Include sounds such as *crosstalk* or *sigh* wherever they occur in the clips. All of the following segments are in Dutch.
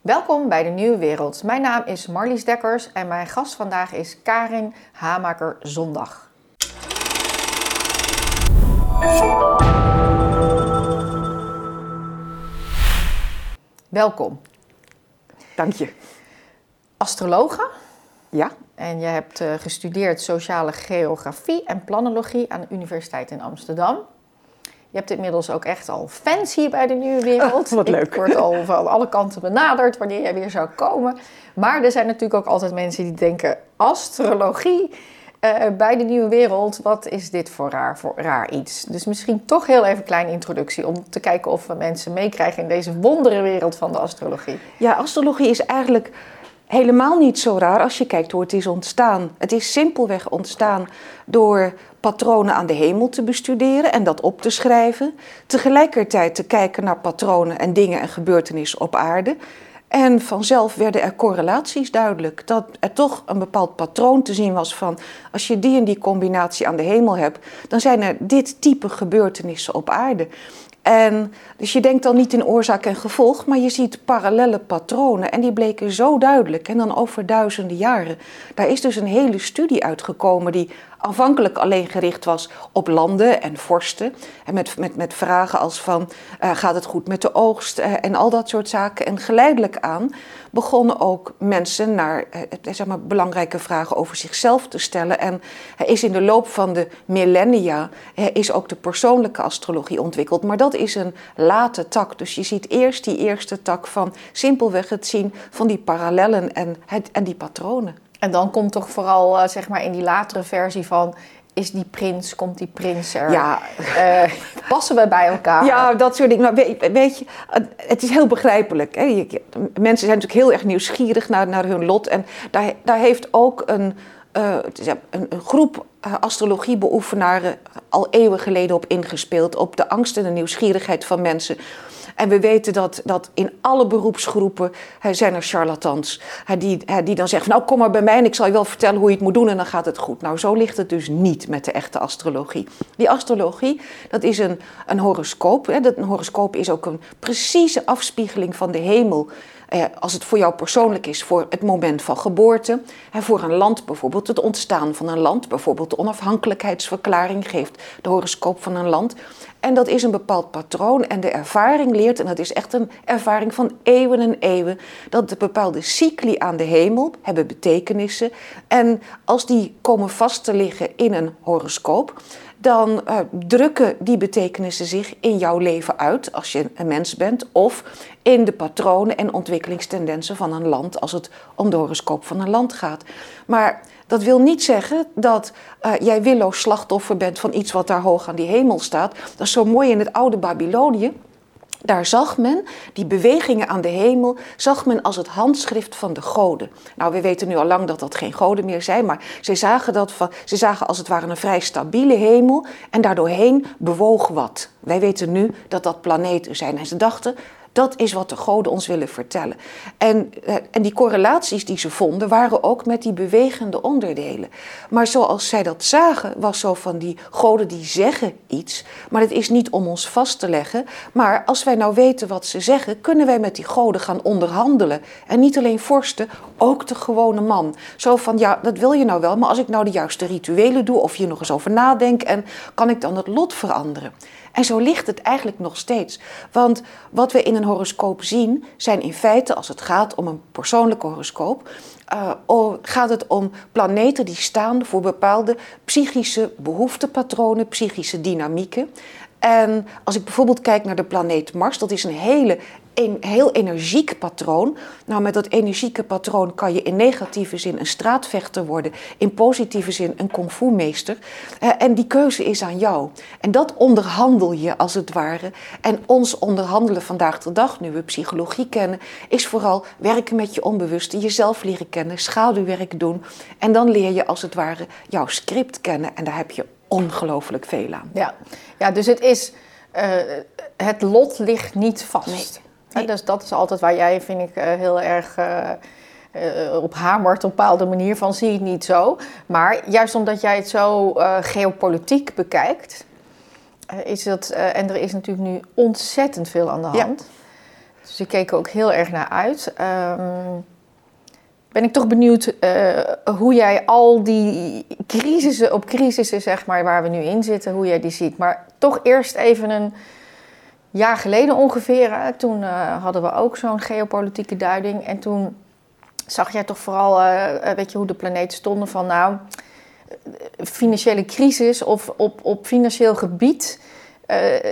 Welkom bij de Nieuwe Wereld. Mijn naam is Marlies Dekkers en mijn gast vandaag is Karin Hamaker Zondag. Welkom. Dank je. Astrologe Ja, en je hebt eh, gestudeerd sociale geografie en planologie aan de Universiteit in Amsterdam. Je hebt inmiddels ook echt al fans hier bij de Nieuwe Wereld. Ah, wat leuk. Ik word al van alle kanten benaderd wanneer jij weer zou komen. Maar er zijn natuurlijk ook altijd mensen die denken: astrologie eh, bij de Nieuwe Wereld, wat is dit voor raar, voor raar iets? Dus misschien toch heel even een kleine introductie om te kijken of we mensen meekrijgen in deze wonderenwereld van de astrologie. ja, astrologie is eigenlijk helemaal niet zo raar als je kijkt hoe het is ontstaan. Het is simpelweg ontstaan door patronen aan de hemel te bestuderen en dat op te schrijven. Tegelijkertijd te kijken naar patronen en dingen en gebeurtenissen op aarde. En vanzelf werden er correlaties duidelijk. Dat er toch een bepaald patroon te zien was van... als je die en die combinatie aan de hemel hebt... dan zijn er dit type gebeurtenissen op aarde. En dus je denkt dan niet in oorzaak en gevolg... maar je ziet parallelle patronen en die bleken zo duidelijk. En dan over duizenden jaren. Daar is dus een hele studie uitgekomen... die aanvankelijk alleen gericht was op landen en vorsten. En met, met, met vragen als van, eh, gaat het goed met de oogst eh, en al dat soort zaken. En geleidelijk aan begonnen ook mensen naar eh, zeg maar, belangrijke vragen over zichzelf te stellen. En is in de loop van de millennia is ook de persoonlijke astrologie ontwikkeld. Maar dat is een late tak. Dus je ziet eerst die eerste tak van simpelweg het zien van die parallellen en, het, en die patronen. En dan komt toch vooral eh, zeg maar in die latere versie van... is die prins, komt die prins er? Ja. Eh, passen we bij elkaar? Ja, dat soort dingen. Nou, weet, weet je, het is heel begrijpelijk. Hè? Je- je- mensen zijn natuurlijk heel erg nieuwsgierig naar, naar hun lot. En daar, daar heeft ook een, eh, een, een groep astrologiebeoefenaren al eeuwen geleden op ingespeeld. Op de angst en de nieuwsgierigheid van mensen. En we weten dat, dat in alle beroepsgroepen hè, zijn er charlatans. Hè, die, hè, die dan zeggen, nou kom maar bij mij en ik zal je wel vertellen hoe je het moet doen en dan gaat het goed. Nou, zo ligt het dus niet met de echte astrologie. Die astrologie, dat is een, een horoscoop. Hè. Dat, een horoscoop is ook een precieze afspiegeling van de hemel. Eh, als het voor jou persoonlijk is, voor het moment van geboorte. En voor een land bijvoorbeeld, het ontstaan van een land. Bijvoorbeeld de onafhankelijkheidsverklaring geeft de horoscoop van een land. En dat is een bepaald patroon. En de ervaring leert, en dat is echt een ervaring van eeuwen en eeuwen, dat de bepaalde cycli aan de hemel hebben betekenissen. En als die komen vast te liggen in een horoscoop, dan uh, drukken die betekenissen zich in jouw leven uit als je een mens bent, of in de patronen en ontwikkelingstendensen van een land als het om de horoscoop van een land gaat. Maar dat wil niet zeggen dat uh, jij willoos slachtoffer bent van iets wat daar hoog aan die hemel staat. Dat is zo mooi in het oude Babylonië. Daar zag men die bewegingen aan de hemel, zag men als het handschrift van de goden. Nou, we weten nu al lang dat dat geen goden meer zijn, maar ze zagen, dat van, ze zagen als het ware een vrij stabiele hemel en daardoorheen bewoog wat. Wij weten nu dat dat planeten zijn. En ze dachten, dat is wat de goden ons willen vertellen. En, en die correlaties die ze vonden waren ook met die bewegende onderdelen. Maar zoals zij dat zagen, was zo van die goden die zeggen iets, maar het is niet om ons vast te leggen. Maar als wij nou weten wat ze zeggen, kunnen wij met die goden gaan onderhandelen. En niet alleen vorsten, ook de gewone man. Zo van, ja, dat wil je nou wel, maar als ik nou de juiste rituelen doe of hier nog eens over nadenk, en kan ik dan het lot veranderen? En zo ligt het eigenlijk nog steeds. Want wat we in een horoscoop zien, zijn in feite, als het gaat om een persoonlijke horoscoop, uh, gaat het om planeten die staan voor bepaalde psychische behoeftepatronen, psychische dynamieken. En als ik bijvoorbeeld kijk naar de planeet Mars, dat is een hele een heel energiek patroon. Nou, met dat energieke patroon kan je in negatieve zin een straatvechter worden, in positieve zin een kung fu meester. Uh, en die keuze is aan jou. En dat onderhandel je als het ware. En ons onderhandelen vandaag de dag, nu we psychologie kennen, is vooral werken met je onbewuste, jezelf leren kennen, schaduwwerk doen. En dan leer je als het ware jouw script kennen. En daar heb je ongelooflijk veel aan. Ja, ja dus het is. Uh, het lot ligt niet vast. Nee. Nee. Dus dat is altijd waar jij, vind ik, heel erg uh, uh, op hamert op een bepaalde manier van zie het niet zo. Maar juist omdat jij het zo geopolitiek bekijkt, is het, en er is natuurlijk nu ontzettend veel aan de hand. Dus ik keek er ook heel erg naar uit. Ehm, ben ik toch benieuwd uh, hoe jij al die crisissen op crisissen, zeg maar, waar we nu in zitten, hoe jij die ziet. Maar toch eerst even een jaar geleden ongeveer. Toen uh, hadden we ook zo'n geopolitieke duiding. En toen zag jij toch vooral, uh, weet je, hoe de planeten stonden van nou, financiële crisis of op, op financieel gebied.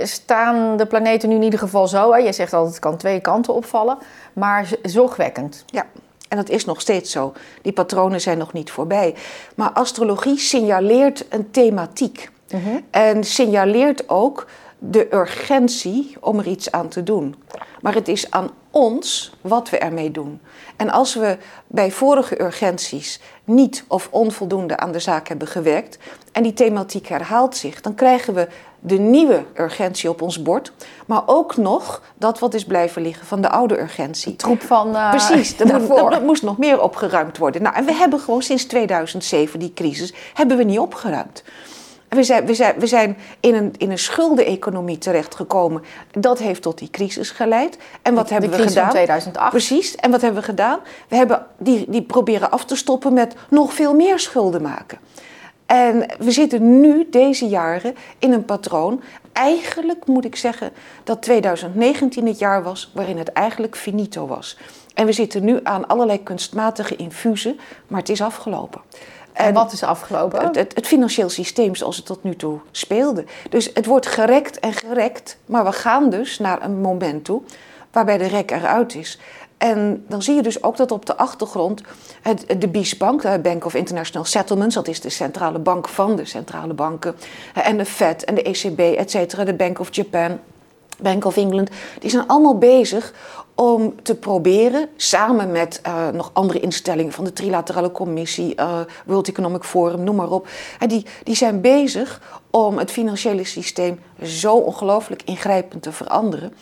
staan de planeten nu in ieder geval zo. Hè? Je zegt altijd het kan twee kanten opvallen, maar zorgwekkend. Ja, en dat is nog steeds zo. Die patronen zijn nog niet voorbij. Maar astrologie signaleert een thematiek. Mhm. En signaleert ook de urgentie om er iets aan te doen. Maar het is aan ons wat we ermee doen. En als we bij vorige urgenties niet of onvoldoende aan de zaak hebben gewerkt en die thematiek herhaalt zich, dan krijgen we de nieuwe urgentie op ons bord, maar ook nog dat wat is blijven liggen van de oude urgentie. troep van. Uh, Precies, er, moest nog meer opgeruimd worden. Nou, en we hebben gewoon sinds 2007 die crisis hebben we niet opgeruimd. We zijn, we zijn, we zijn in een, in een schuldeneconomie terechtgekomen. Dat heeft tot die crisis geleid. En wat hebben we gedaan? Van 2008. Precies. En wat hebben we gedaan? We hebben die, die proberen af te stoppen met nog veel meer schulden maken. En we zitten nu, deze jaren, in een patroon. Eigenlijk moet ik zeggen dat 2019 het jaar was waarin het eigenlijk finito was. En we zitten nu aan allerlei kunstmatige infusen, maar het is afgelopen. En, wat is afgelopen? Het, het, het, financieel systeem zoals het tot nu toe speelde. Dus het wordt gerekt en gerekt, maar we gaan dus naar een moment toe waarbij de rek eruit is. En dan zie je dus ook dat op de achtergrond het, de BIS-bank, de Bank of International Settlements, dat is de centrale bank van de centrale banken, en de Fed en de ECB, et cetera, de Bank of Japan, Bank of England, die zijn allemaal bezig om te proberen, samen met uh, nog andere instellingen van de Trilaterale Commissie, uh, World Economic Forum, noem maar op. Die, die zijn bezig om het financiële systeem zo ongelooflijk ingrijpend te veranderen.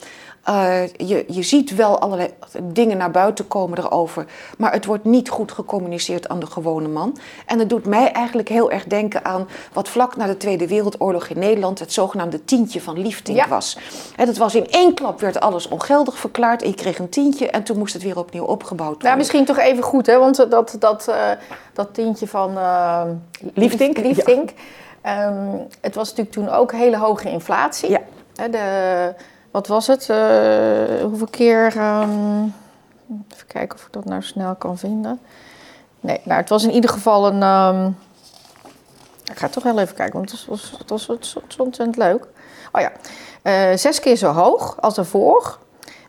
Uh, je, je ziet wel allerlei dingen naar buiten komen erover, maar het wordt niet goed gecommuniceerd aan de gewone man. En dat doet mij eigenlijk heel erg denken aan wat vlak na de Tweede Wereldoorlog in Nederland het zogenaamde tientje van Liefding was. En dat was in één klap werd alles ongeldig verklaard. Ik kreeg een tientje en toen moest het weer opnieuw opgebouwd worden. Nou, misschien toch even goed, hè? want dat, dat, uh, dat tientje van uh, Liefding, Liefdink, ja. um, het was natuurlijk toen ook hele hoge inflatie. Ja. De, wat was het? Uh, hoeveel keer. Um, even kijken of ik dat nou snel kan vinden. Nee, nou, het was in ieder geval een. Um, ik ga toch wel even kijken, want het was, het was, het was ontzettend leuk. Oh ja, uh, zes keer zo hoog als ervoor.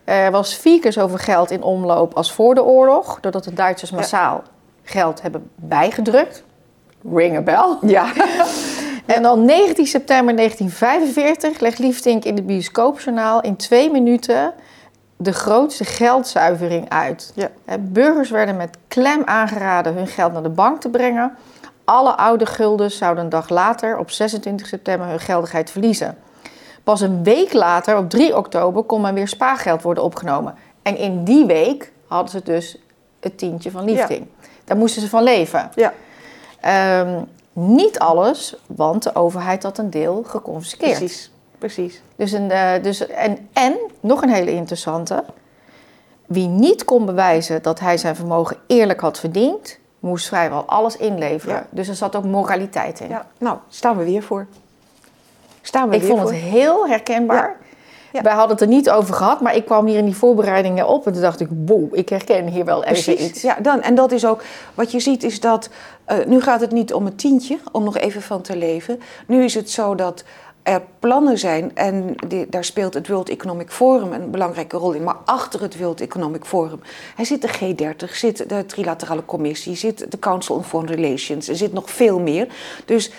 Er was vier keer zoveel geld in omloop als voor de oorlog, doordat de Duitsers massaal geld hebben bijgedrukt. Ring a bell. Ja. *laughs* En dan 19 september 1945 legt Liefdink in het bioscoopjournaal in twee minuten de grootste geldzuivering uit. Ja. Burgers werden met klem aangeraden hun geld naar de bank te brengen. Alle oude gulden zouden een dag later, op 26 september, hun geldigheid verliezen. Pas een week later, op 3 oktober, kon men weer spaargeld worden opgenomen. En in die week hadden ze dus het tientje van Liefding. Daar moesten ze van leven. Ja. Um, niet alles, want de overheid had een deel geconfiskeerd. Precies, precies. Dus een, uh, dus, en, en, nog een hele interessante. Wie niet kon bewijzen dat hij zijn vermogen eerlijk had verdiend, moest vrijwel alles inleveren. Ja. Dus er zat ook moraliteit in. Ja, nou, staan we weer voor. Staan we Ik weer vond het heel herkenbaar. Ja. Ja. Wij hadden het er niet over gehad, maar ik kwam hier in die voorbereidingen op en toen dacht ik, wow, ik herken hier wel even iets. Ja, dan, en dat is ook, wat je ziet is dat, uh, nu gaat het niet om een tientje, om nog even van te leven. Nu is het zo dat er plannen zijn en die, daar speelt het World Economic Forum een belangrijke rol in. Maar achter het World Economic Forum hij zit de G30, zit de Trilaterale Commissie, zit de Council on Foreign Relations, er zit nog veel meer. Dus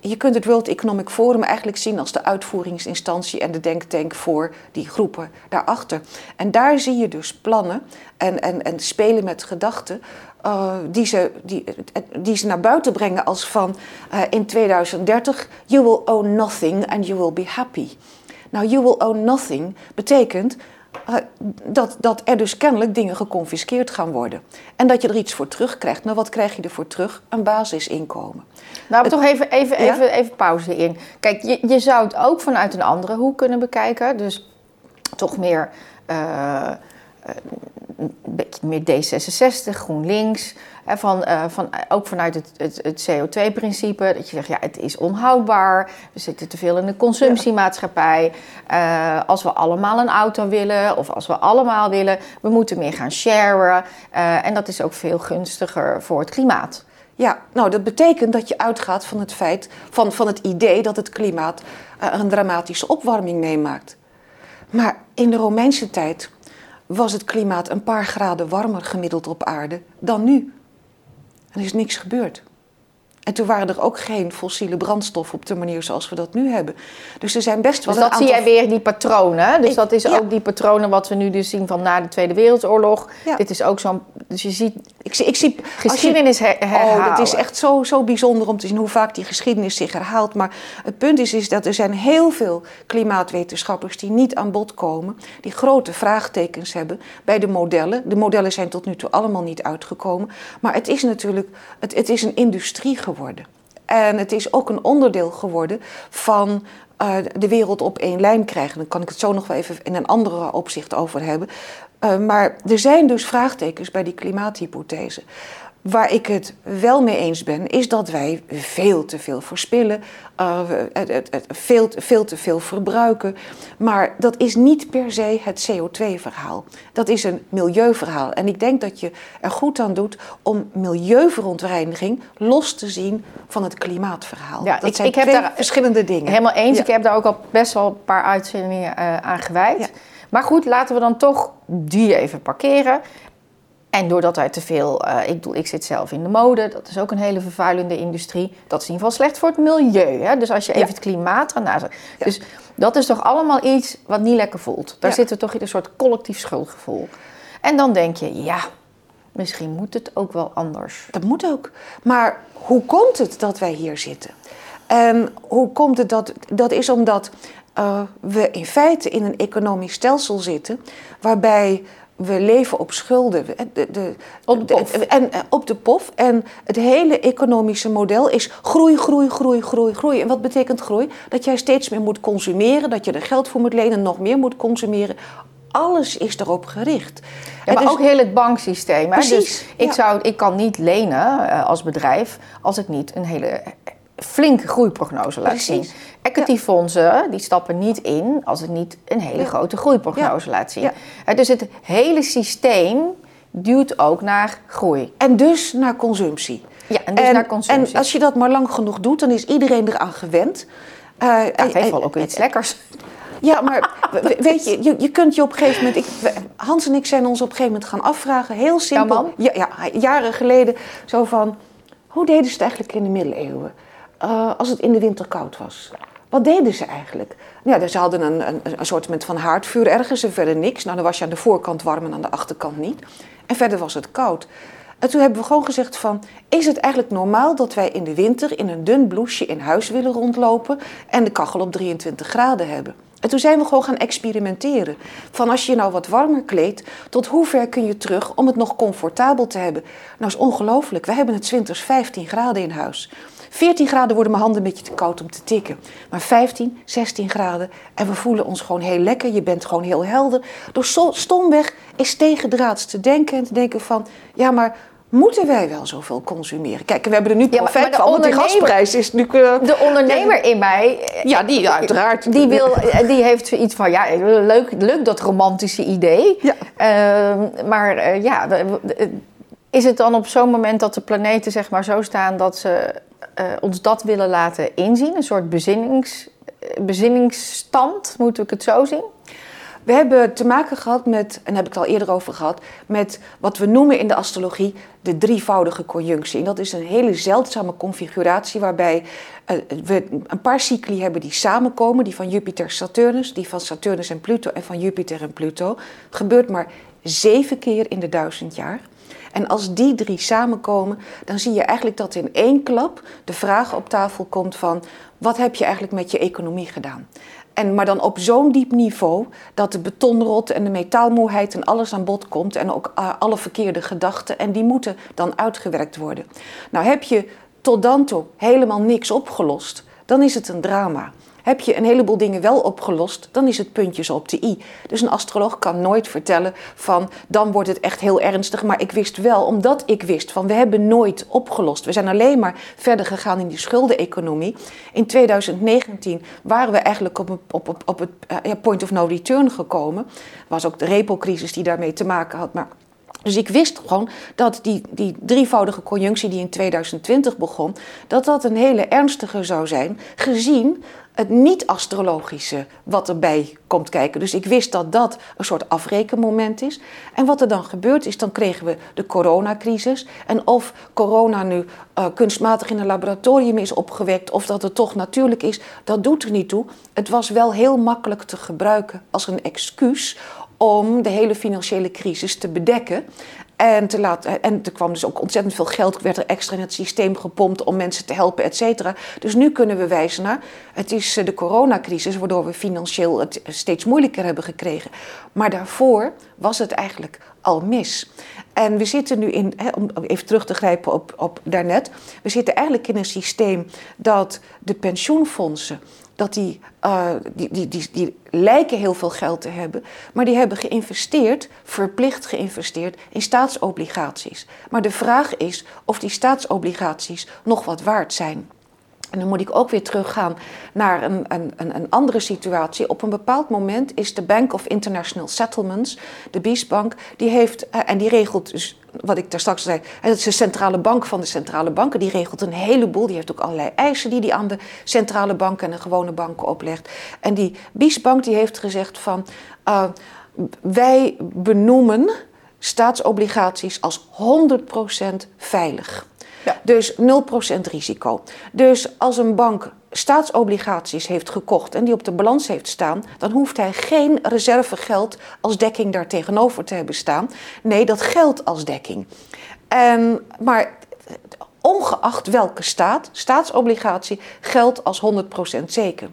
je kunt het World Economic Forum eigenlijk zien als de uitvoeringsinstantie en de denktank voor die groepen daarachter. En daar zie je dus plannen en, en, en spelen met gedachten uh, die, ze, die, die ze naar buiten brengen als van uh, in 2030 you will own nothing and you will be happy. Nou, you will own nothing betekent dat, dat er dus kennelijk dingen geconfiskeerd gaan worden. En dat je er iets voor terugkrijgt. Nou, wat krijg je ervoor terug? Een basisinkomen. Nou, het, toch even, even, ja? even, even pauze in. Kijk, je, je zou het ook vanuit een andere hoek kunnen bekijken. Dus toch meer eh, een beetje meer D66, GroenLinks. Van, eh, van, ook vanuit het, het, het CO2-principe. Dat je zegt, ja, het is onhoudbaar. We zitten te veel in de consumptiemaatschappij. Eh, als we allemaal een auto willen, of als we allemaal willen, we moeten meer gaan sharen. Eh, en dat is ook veel gunstiger voor het klimaat. Ja, nou dat betekent dat je uitgaat van het feit, van, van het idee dat het klimaat eh, een dramatische opwarming meemaakt. Maar in de Romeinse tijd was het klimaat een paar graden warmer gemiddeld op aarde dan nu. En er is niks gebeurd. En toen waren er ook geen fossiele brandstof op de manier zoals we dat nu hebben. Dus er zijn best wel Dus een dat zie aantal... jij weer, die patronen. Dus Ik- dat is ja. ook die patronen wat we nu dus zien van na de Tweede Wereldoorlog. Ja. Dit is ook zo'n... Dus je ziet Ik zie, ik zie, als je- geschiedenis her- herhalen. Oh, dat is echt zo, zo bijzonder om te zien hoe vaak die geschiedenis zich herhaalt. Maar het punt is, is dat er zijn heel veel klimaatwetenschappers die niet aan bod komen. Die grote vraagtekens hebben bij de modellen. De modellen zijn tot nu toe allemaal niet uitgekomen. Maar het is natuurlijk het, het is een industrie geworden. En het is ook een onderdeel geworden van eh, de wereld op één lijn krijgen. Dan kan ik het zo nog wel even in een andere opzicht over hebben. Eh, maar er zijn dus vraagtekens bij die klimaathypothese. Waar ik het wel mee eens ben, is dat wij veel te veel verspillen, eh, veel, veel te veel verbruiken. Maar dat is niet per se het CO2-verhaal. Dat is een milieuverhaal. En ik denk dat je er goed aan doet om milieuverontreiniging los te zien van het klimaatverhaal. Ja, dat ik- zijn ik heb twee daar- verschillende dingen. Helemaal eens. Ja. Ik heb daar ook al best wel een paar uitzendingen eh, aan gewijd. Ja. Maar goed, laten we dan toch die even parkeren. En doordat wij te veel... eh, ik, bedoel, ik zit zelf in de mode. Dat is ook een hele vervuilende industrie. Dat is in ieder geval slecht voor het milieu. Hè? Dus als je even Ja. het klimaat gaat naast... Dus dat is toch allemaal iets wat niet lekker voelt. Daar Ja. zit er toch in een soort collectief schuldgevoel. En dan denk je, ja, misschien moet het ook wel anders. Dat moet ook. Maar hoe komt het dat wij hier zitten? En hoe komt het dat... Dat is omdat eh, we in feite in een economisch stelsel zitten... waarbij we leven op schulden. De, de, Op de pof. en, eh, op de pof. En het hele economische model is groei, groei, groei, groei, groei. En wat betekent groei? Dat jij steeds meer moet consumeren, dat je er geld voor moet lenen, nog meer moet consumeren. Alles is erop gericht. Ja, maar En dus- ook heel het banksysteem. Hè? Precies, Dus ik, ja. zou, ik kan niet lenen eh, als bedrijf als ik niet een hele flinke groeiprognose laat Precies, zien. Equityfondsen die stappen niet in als ik niet een hele Ja. grote groeiprognose laat zien. Eh, Dus het hele systeem duwt ook naar groei. En dus naar consumptie. Ja, en dus naar consumptie. En als je dat maar lang genoeg doet, dan is iedereen eraan gewend. Ja, het heeft wel ook iets lekkers. Ja, maar *laughs* we- weet je, je, je kunt je op een gegeven moment... Ik, Hans en ik zijn ons op een gegeven moment gaan afvragen, heel simpel. ja, jaren geleden, zo van... Hoe deden ze het eigenlijk in de middeleeuwen? Eh, als het in de winter koud was. Wat deden ze eigenlijk? Ja, dus ze hadden een, een, een soort van haardvuur ergens en verder niks. Nou, dan was je aan de voorkant warm en aan de achterkant niet. En verder was het koud. En toen hebben we gewoon gezegd van... is het eigenlijk normaal dat wij in de winter in een dun blouseje in huis willen rondlopen... en de kachel op 23 graden hebben? En toen zijn we gewoon gaan experimenteren. Van als je nou wat warmer kleedt, tot hoe ver kun je terug om het nog comfortabel te hebben? Nou, is ongelooflijk. We hebben het winters 15 graden in huis. 14 graden worden mijn handen een beetje te koud om te tikken. Maar 15, 16 graden en we voelen ons gewoon heel lekker. Je bent gewoon heel helder. Door stomweg is tegendraads te denken en te denken van... ja, maar moeten wij wel zoveel consumeren? Kijk, we hebben er nu Ja, maar- profijt maar de van, want die gasprijs is nu... eh, De ondernemer in mij... eh, ja, die uiteraard. Die, wil, die heeft zoiets van, ja, leuk, leuk dat romantische idee. Ja. Ehm, maar eh, ja, is het dan op zo'n moment dat de planeten zeg maar zo staan dat ze eh, ons dat willen laten inzien? Een soort bezinnings, eh, bezinningsstand, moet ik het zo zien? We hebben te maken gehad met, en heb ik het al eerder over gehad, met wat we noemen in de astrologie de drievoudige conjunctie. En dat is een hele zeldzame configuratie waarbij eh, we een paar cycli hebben die samenkomen, die van Jupiter-Saturnus, die van Saturnus en Pluto en van Jupiter en Pluto. Gebeurt maar zeven keer in de duizend jaar. En als die drie samenkomen, dan zie je eigenlijk dat in één klap de vraag op tafel komt van wat heb je eigenlijk met je economie gedaan? En, maar dan op zo'n diep niveau dat de betonrot en de metaalmoeheid en alles aan bod komt en ook eh, alle verkeerde gedachten en die moeten dan uitgewerkt worden. Nou heb je tot dan toe helemaal niks opgelost, dan is het een drama. Heb je een heleboel dingen wel opgelost, dan is het puntjes op de i. Dus een astroloog kan nooit vertellen van dan wordt het echt heel ernstig. Maar ik wist wel, omdat ik wist van we hebben nooit opgelost. We zijn alleen maar verder gegaan in die schuldeneconomie. In 2019 waren we eigenlijk op, op, op, op het uh, point of no return gekomen. was ook de repo-crisis die daarmee te maken had. Maar dus ik wist gewoon dat die, die drievoudige conjunctie die in 2020 begon, dat dat een hele ernstige zou zijn, gezien het niet-astrologische wat erbij komt kijken. Dus ik wist dat dat een soort afrekenmoment is. En wat er dan gebeurt is, dan kregen we de coronacrisis. En of corona nu uh, kunstmatig in een laboratorium is opgewekt of dat het toch natuurlijk is, dat doet er niet toe. Het was wel heel makkelijk te gebruiken als een excuus om de hele financiële crisis te bedekken. En, te laten, en er kwam dus ook ontzettend veel geld, werd er extra in het systeem gepompt om mensen te helpen, et cetera. Dus nu kunnen we wijzen naar, het is eh, de coronacrisis, waardoor we financieel het steeds moeilijker hebben gekregen. Maar daarvoor was het eigenlijk al mis. En we zitten nu in, om even terug te grijpen op, op daarnet, we zitten eigenlijk in een systeem dat de pensioenfondsen dat die, uh, die, die, die, die lijken heel veel geld te hebben, maar die hebben geïnvesteerd, verplicht geïnvesteerd in staatsobligaties. Maar de vraag is of die staatsobligaties nog wat waard zijn. En dan moet ik ook weer teruggaan naar een, een, een andere situatie. Op een bepaald moment is de Bank of International Settlements, de BIS-bank, die heeft, eh, en die regelt dus wat ik daar straks zei, het is de centrale bank van de centrale banken. Die regelt een heleboel. Die heeft ook allerlei eisen die die aan de centrale banken en de gewone banken oplegt. En die BIS-bank die heeft gezegd van, uh, wij benoemen staatsobligaties als 100% veilig. Ja. Dus 0% risico. Dus als een bank staatsobligaties heeft gekocht en die op de balans heeft staan, dan hoeft hij geen reservegeld als dekking daar tegenover te hebben staan. Nee, dat geldt als dekking. En, maar ongeacht welke staat, staatsobligatie geldt als 100% zeker.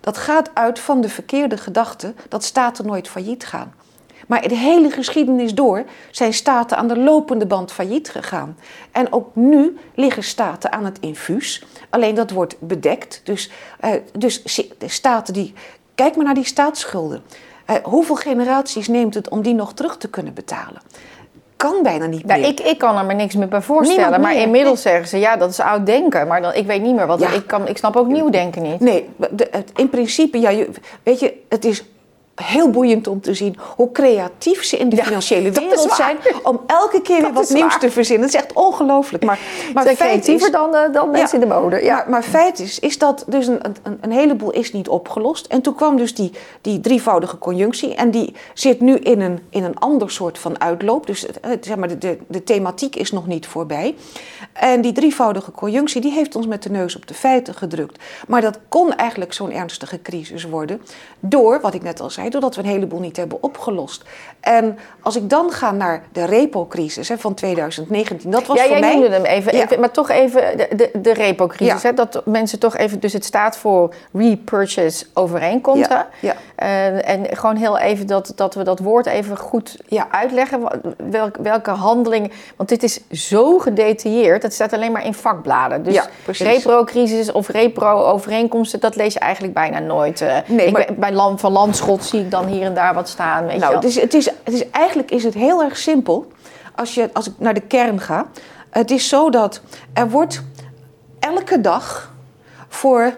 Dat gaat uit van de verkeerde gedachte dat staten nooit failliet gaan. Maar de hele geschiedenis door zijn staten aan de lopende band failliet gegaan. En ook nu liggen staten aan het infuus. Alleen dat wordt bedekt. Dus, uh, dus de staten die. Kijk maar naar die staatsschulden. Uh, hoeveel generaties neemt het om die nog terug te kunnen betalen? kan bijna niet meer. ik, ik kan er me niks meer bij voorstellen. Maar inmiddels zeggen ze, ja, dat is oud denken. Maar dan, ik weet niet meer wat. Ik, kan, ik snap ook nieuw denken niet. Nee, de, in principe, ja, je, weet je, het is heel boeiend om te zien hoe creatief ze in de financiële wereld zijn. Om elke keer weer wat nieuws te verzinnen. Het is echt ongelooflijk. Maar, maar feit creatiever is, dan, uh, dan mensen in de mode. Ja. Maar, maar, feit is, is dat dus een, een, een, heleboel is niet opgelost. En toen kwam dus die, die drievoudige conjunctie. En die zit nu in een, in een ander soort van uitloop. Dus zeg maar, de, de, de thematiek is nog niet voorbij. En die drievoudige conjunctie die heeft ons met de neus op de feiten gedrukt. Maar dat kon eigenlijk zo'n ernstige crisis worden. Door, wat ik net al zei doordat we een heleboel niet hebben opgelost. En als ik dan ga naar de repo-crisis van 2019, dat was ja, voor jij mij... noemde hem even, even, maar toch even de, de, de repo-crisis. Ja. Dat mensen toch even, dus het staat voor repurchase overeenkomsten. Ja. Uh, en gewoon heel even dat, dat we dat woord even goed uitleggen. Welk, welke handeling, want dit is zo gedetailleerd, het staat alleen maar in vakbladen. Dus repro-crisis of repro-overeenkomsten, dat lees je eigenlijk bijna nooit. Uh, nee, maar... bij Land van Landschot zie ik dan hier en daar wat staan. Weet nou, je is, het, is, het is eigenlijk is het heel erg simpel. Als, je, als ik naar de kern ga. Het is zo dat er wordt elke dag voor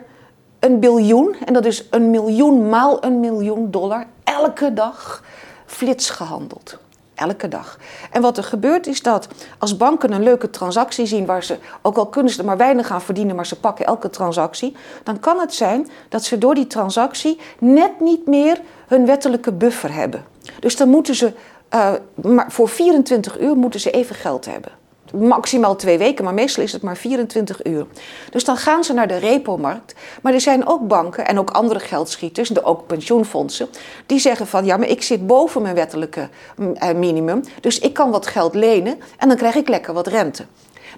een biljoen, en dat is een miljoen maal een miljoen dollar, elke dag flits gehandeld. Elke dag. En wat er gebeurt is dat als banken een leuke transactie zien waar ze, ook al kunnen ze maar weinig gaan verdienen, maar ze pakken elke transactie, dan kan het zijn dat ze door die transactie net niet meer hun wettelijke buffer hebben. Dus dan moeten ze, uh, maar voor 24 uur moeten ze even geld hebben maximaal twee weken, maar meestal is het maar 24 uur. Dus dan gaan ze naar de repo-markt. Maar er zijn ook banken en ook andere geldschieters, ook pensioenfondsen, die zeggen van ja, maar ik zit boven mijn wettelijke mm, eh, minimum, dus ik kan wat geld lenen en dan krijg ik lekker wat rente.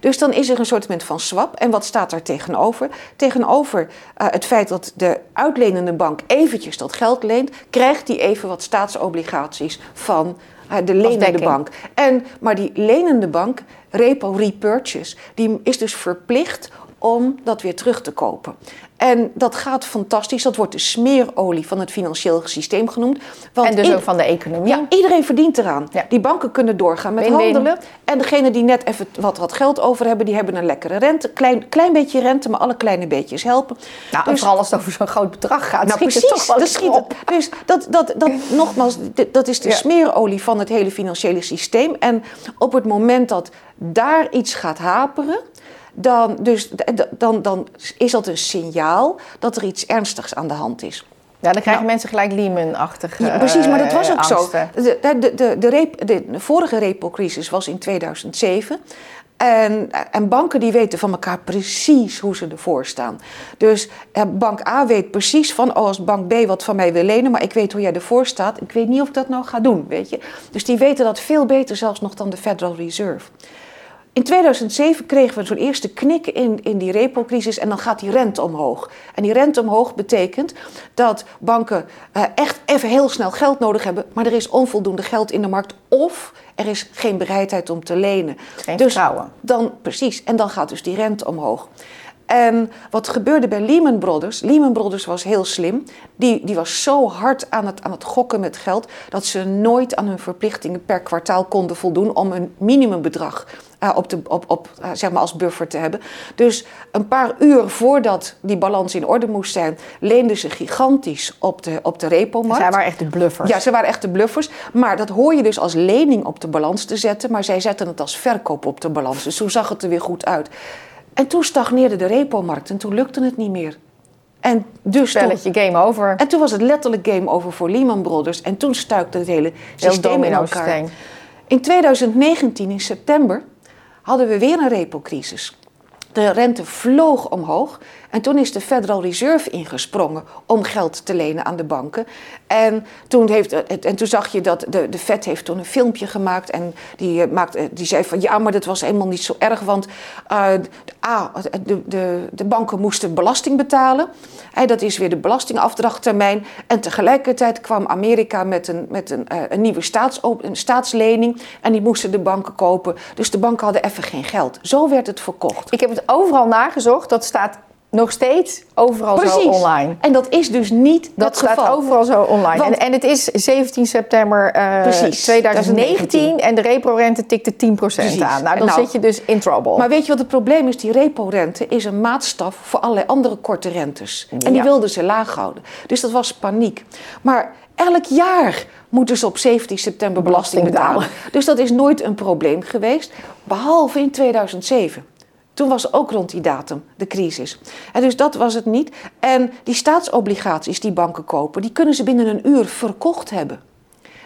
Dus dan is er een soort van swap. En wat staat daar tegenover? Tegenover uh, het feit dat de uitlenende bank eventjes dat geld leent, krijgt die even wat staatsobligaties van de lenende bank. En, maar die lenende bank, repo repurchase, die is dus verplicht om dat weer terug te kopen. En dat gaat fantastisch. Dat wordt de smeerolie van het financieel systeem genoemd. Want en dus ook van de economie. ja, iedereen verdient eraan. Ja. Die banken kunnen doorgaan met handelen. En degenen die net even wat, wat geld over hebben, die hebben een lekkere rente. Klein, klein beetje rente, maar alle kleine beetjes helpen. Nou, en Dus- vooral als het over zo'n groot bedrag gaat, nou, precies. toch wel dat schiet op. Dus dat, dat, dat, *laughs* nogmaals, dat is de Ja. smeerolie van het hele financiële systeem. En op het moment dat daar iets gaat haperen, dan, dus, dan, dan is dat een signaal dat er iets ernstigs aan de hand is. Ja, dan krijgen mensen gelijk Lehman-achtige Ja, precies, maar dat was ook eh, zo. angsten. De, de, de, de, rep- de, de vorige repo-crisis was in 2007. En, en banken die weten van elkaar precies hoe ze ervoor staan. Dus eh, bank A weet precies van, oh, als bank B wat van mij wil lenen, maar ik weet hoe jij ervoor staat. Ik weet niet of ik dat nou ga doen, weet je. Dus die weten dat veel beter zelfs nog dan de Federal Reserve. In 2007 kregen we zo'n eerste knik in, in die repo-crisis en dan gaat die rente omhoog. En die rente omhoog betekent dat banken eh, echt even heel snel geld nodig hebben, maar er is onvoldoende geld in de markt of er is geen bereidheid om te lenen. Geen dus vertrouwen. dan precies, en dan gaat dus die rente omhoog. En wat gebeurde bij Lehman Brothers? Lehman Brothers was heel slim. Die, die was zo hard aan het, aan het gokken met geld dat ze nooit aan hun verplichtingen per kwartaal konden voldoen om een minimumbedrag eh, op de, op, op, eh, zeg maar als buffer te hebben. Dus een paar uur voordat die balans in orde moest zijn, leenden ze gigantisch op de, op de repo-markt. Zij waren echt de bluffers. Ja, ze waren echte bluffers. Maar dat hoor je dus als lening op de balans te zetten. Maar zij zetten het als verkoop op de balans. Dus toen zag het er weer goed uit. En toen stagneerde de repo-markt en toen lukte het niet meer. En dus toen, Spelletje game over. en toen was het letterlijk game over voor Lehman Brothers. En toen stuikte het hele systeem in elkaar. In 2019, in september, hadden we weer een repo-crisis. De rente vloog omhoog en toen is de Federal Reserve ingesprongen om geld te lenen aan de banken. En toen, heeft, en toen zag je dat de, de Fed heeft toen een filmpje gemaakt en die, eh, maakte, die zei van ja, maar dat was helemaal niet zo erg, want eh, A, de, de, de banken moesten belasting betalen. Hè, dat is weer de belastingafdrachttermijn. En tegelijkertijd kwam Amerika met een, met een, eh, een nieuwe staatsop- een staatslening en die moesten de banken kopen. Dus de banken hadden even geen geld. Zo werd het verkocht. Ik heb het overal nagezocht. Dat staat nog steeds overal zo online. En dat is dus niet Dat het staat geval. overal zo online. Want- en, en het is 17 september eh, Precies, 2019 en de repo-rente tikte 10% Precies. aan. Nou, dan Nou, zit je dus in trouble. Maar weet je wat het probleem is? Die repo-rente is een maatstaf voor allerlei andere korte rentes. En die wilden ze laag houden. Dus dat was paniek. Maar elk jaar moeten ze op 17 september belasting Belasting betalen. betalen. Dus dat is nooit een probleem geweest. Behalve in 2007. Toen was ook rond die datum de crisis. En dus dat was het niet. En die staatsobligaties die banken kopen, die kunnen ze binnen een uur verkocht hebben.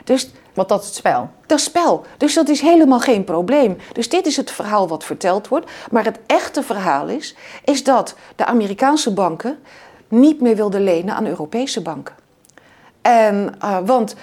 Dus Want dat is het spel. dat is spel. Dus dat is helemaal geen probleem. Dus dit is het verhaal wat verteld wordt. Maar het echte verhaal is, is dat de Amerikaanse banken niet meer wilden lenen aan Europese banken. En, eh, want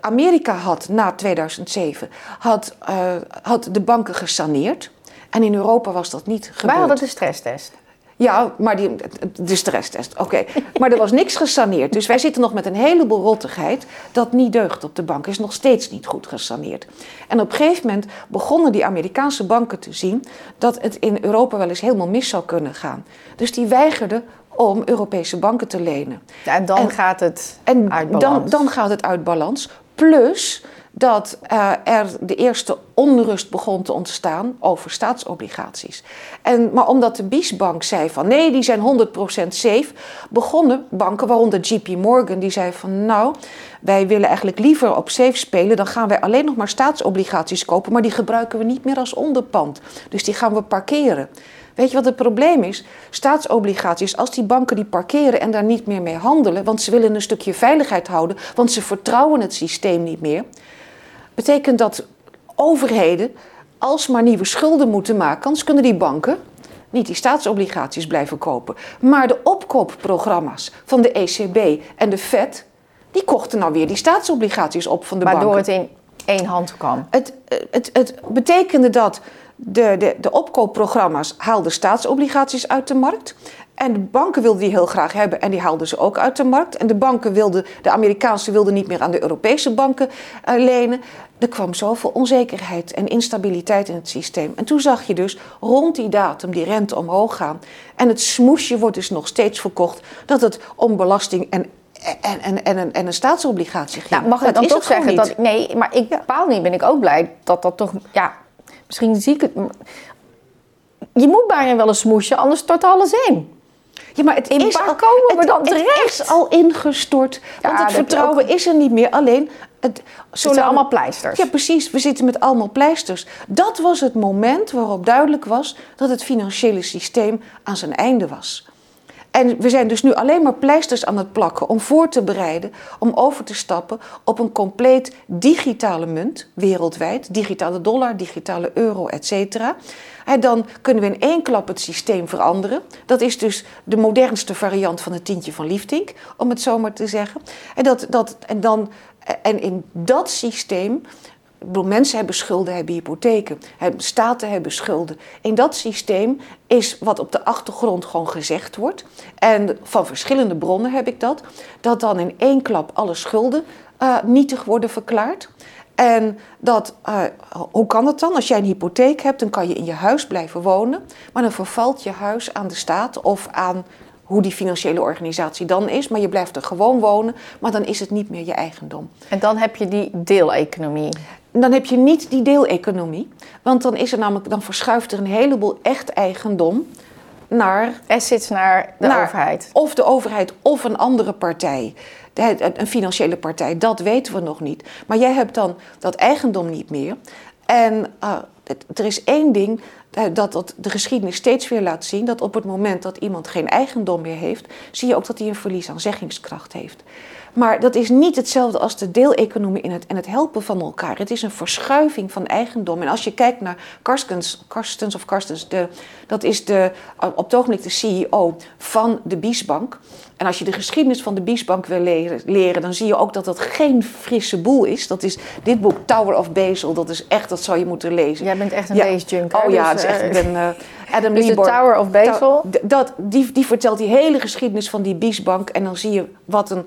Amerika had na 2007 had, eh, had de banken gesaneerd. En in Europa was dat niet gebeurd. Wij hadden de stresstest. Ja, maar die, de stresstest, oké. *laughs* Maar er was niks gesaneerd. Dus wij zitten nog met een heleboel rottigheid dat niet deugt op de bank. Is nog steeds niet goed gesaneerd. En op een gegeven moment begonnen die Amerikaanse banken te zien dat het in Europa wel eens helemaal mis zou kunnen gaan. Dus die weigerden om Europese banken te lenen. Ja, en dan En- gaat het En uit dan, balans. dan gaat het uit balans. Plus dat eh, er de eerste onrust begon te ontstaan over staatsobligaties. En, maar omdat de Biesbank zei van nee, die zijn 100% safe, begonnen banken, waaronder JP Morgan, die zei van nou, wij willen eigenlijk liever op safe spelen, dan gaan wij alleen nog maar staatsobligaties kopen, maar die gebruiken we niet meer als onderpand. Dus die gaan we parkeren. Weet je wat het probleem is? Staatsobligaties, als die banken die parkeren en daar niet meer mee handelen, want ze willen een stukje veiligheid houden, want ze vertrouwen het systeem niet meer, betekent dat overheden alsmaar nieuwe schulden moeten maken, anders kunnen die banken niet die staatsobligaties blijven kopen. Maar de opkoopprogramma's van de ECB en de Fed, die kochten nou weer die staatsobligaties op van de Waardoor banken. het in één hand kwam. Het, het, het betekende dat de, de, de opkoopprogramma's haalden staatsobligaties uit de markt. En de banken wilden die heel graag hebben en die haalden ze ook uit de markt. En de banken wilden, de Amerikaanse wilden niet meer aan de Europese banken uh, lenen. Er kwam zoveel onzekerheid en instabiliteit in het systeem. En toen zag je dus rond die datum die rente omhoog gaan. En het smoesje wordt dus nog steeds verkocht dat het om belasting en en, en, en, een, en een staatsobligatie ging. Nou, mag ik dan toch zeggen dat. Nee, maar ik bepaal niet, ben ik ook blij dat dat toch. Ja, misschien zie ik het. Je moet bijna wel een smoesje, anders stort alles in. Ja, maar het in is waar al, komen we het, dan het terecht? is al ingestort. Ja, want het vertrouwen ook. is er niet meer. Alleen, het, Het zijn allemaal pleisters. Ja, precies. We zitten met allemaal pleisters. Dat was het moment waarop duidelijk was dat het financiële systeem aan zijn einde was. En we zijn dus nu alleen maar pleisters aan het plakken om voor te bereiden om over te stappen op een compleet digitale munt wereldwijd. Digitale dollar, digitale euro, et cetera. En dan kunnen we in één klap het systeem veranderen. Dat is dus de modernste variant van het tientje van Liefdink, om het zo maar te zeggen. En, dat, dat, en, dan, en in dat systeem mensen hebben schulden, hebben hypotheken, staten hebben schulden. In dat systeem is wat op de achtergrond gewoon gezegd wordt. En van verschillende bronnen heb ik dat. Dat dan in één klap alle schulden uh, nietig worden verklaard. En dat, uh, hoe kan het dan? Als jij een hypotheek hebt, dan kan je in je huis blijven wonen. Maar dan vervalt je huis aan de staat of aan hoe die financiële organisatie dan is. Maar je blijft er gewoon wonen, maar dan is het niet meer je eigendom. En dan heb je die deeleconomie. Dan heb je niet die deeleconomie. Want dan, is er namelijk, dan verschuift er een heleboel echt eigendom naar... Assets naar de naar overheid. Of de overheid of een andere partij. Een financiële partij, dat weten we nog niet. Maar jij hebt dan dat eigendom niet meer. En uh, er is één ding dat, dat de geschiedenis steeds weer laat zien: dat op het moment dat iemand geen eigendom meer heeft, zie je ook dat hij een verlies aan zeggingskracht heeft. Maar dat is niet hetzelfde als de deeleconomie in het, en het helpen van elkaar. Het is een verschuiving van eigendom. En als je kijkt naar Karstens, Karstens of Karstens, de, dat is de, op het ogenblik de CEO van de Biesbank. En als je de geschiedenis van de Biesbank wil leren, leren, dan zie je ook dat dat geen frisse boel is. Dat is dit boek Tower of Basil, dat is echt, dat zou je moeten lezen. Jij bent echt een Ja. beestjunker. Oh ja, dus, echt, eh, ik ben uh, Adam Dus de Lieborg. Tower of Basil? D- Dat, die, die vertelt die hele geschiedenis van die Biesbank. En dan zie je wat een,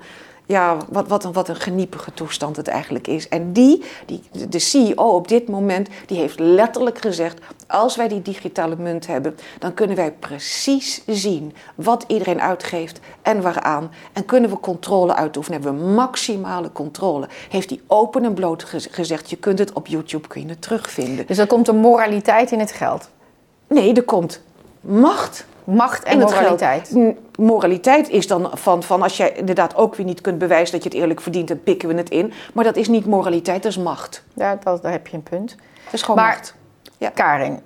ja, wat, wat, een, wat een geniepige toestand het eigenlijk is. En die, die, de CEO op dit moment, die heeft letterlijk gezegd... als wij die digitale munt hebben, dan kunnen wij precies zien... wat iedereen uitgeeft en waaraan. En kunnen we controle uitoefenen. Hebben we maximale controle. Heeft hij open en bloot gez- gezegd... je kunt het op YouTube kun je het terugvinden. Dus er komt een moraliteit in het geld. Nee, er komt macht Macht en het moraliteit. Moraliteit is dan van, van als jij inderdaad ook weer niet kunt bewijzen dat je het eerlijk verdient, dan pikken we het in. Maar dat is niet moraliteit, dat is macht. Ja, dat, daar heb je een punt. Dat is gewoon Maar- macht. Ja. Karin,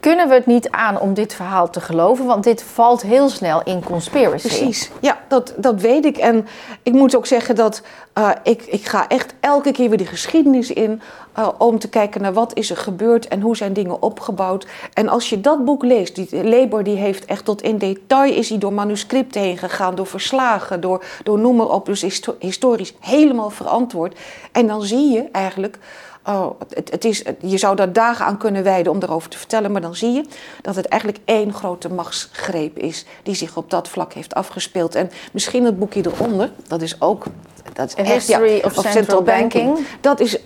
kunnen we het niet aan om dit verhaal te geloven? Want dit valt heel snel in conspiracy. Precies, ja, dat, dat weet ik. En ik moet ook zeggen dat uh, ik, ik ga echt elke keer weer de geschiedenis in... Uh, om te kijken naar wat is er gebeurd en hoe zijn dingen opgebouwd. En als je dat boek leest, die Leber die heeft echt tot in detail... is hij door manuscripten heen gegaan, door verslagen, door, door noem maar op. Dus histo historisch helemaal verantwoord. En dan zie je eigenlijk... Oh, het, het is, je zou daar dagen aan kunnen wijden om daarover te vertellen, maar dan zie je dat het eigenlijk één grote machtsgreep is die zich op dat vlak heeft afgespeeld. En misschien het boekje eronder, dat is ook. Dat is echt, ja, History of Central Banking. Dat is,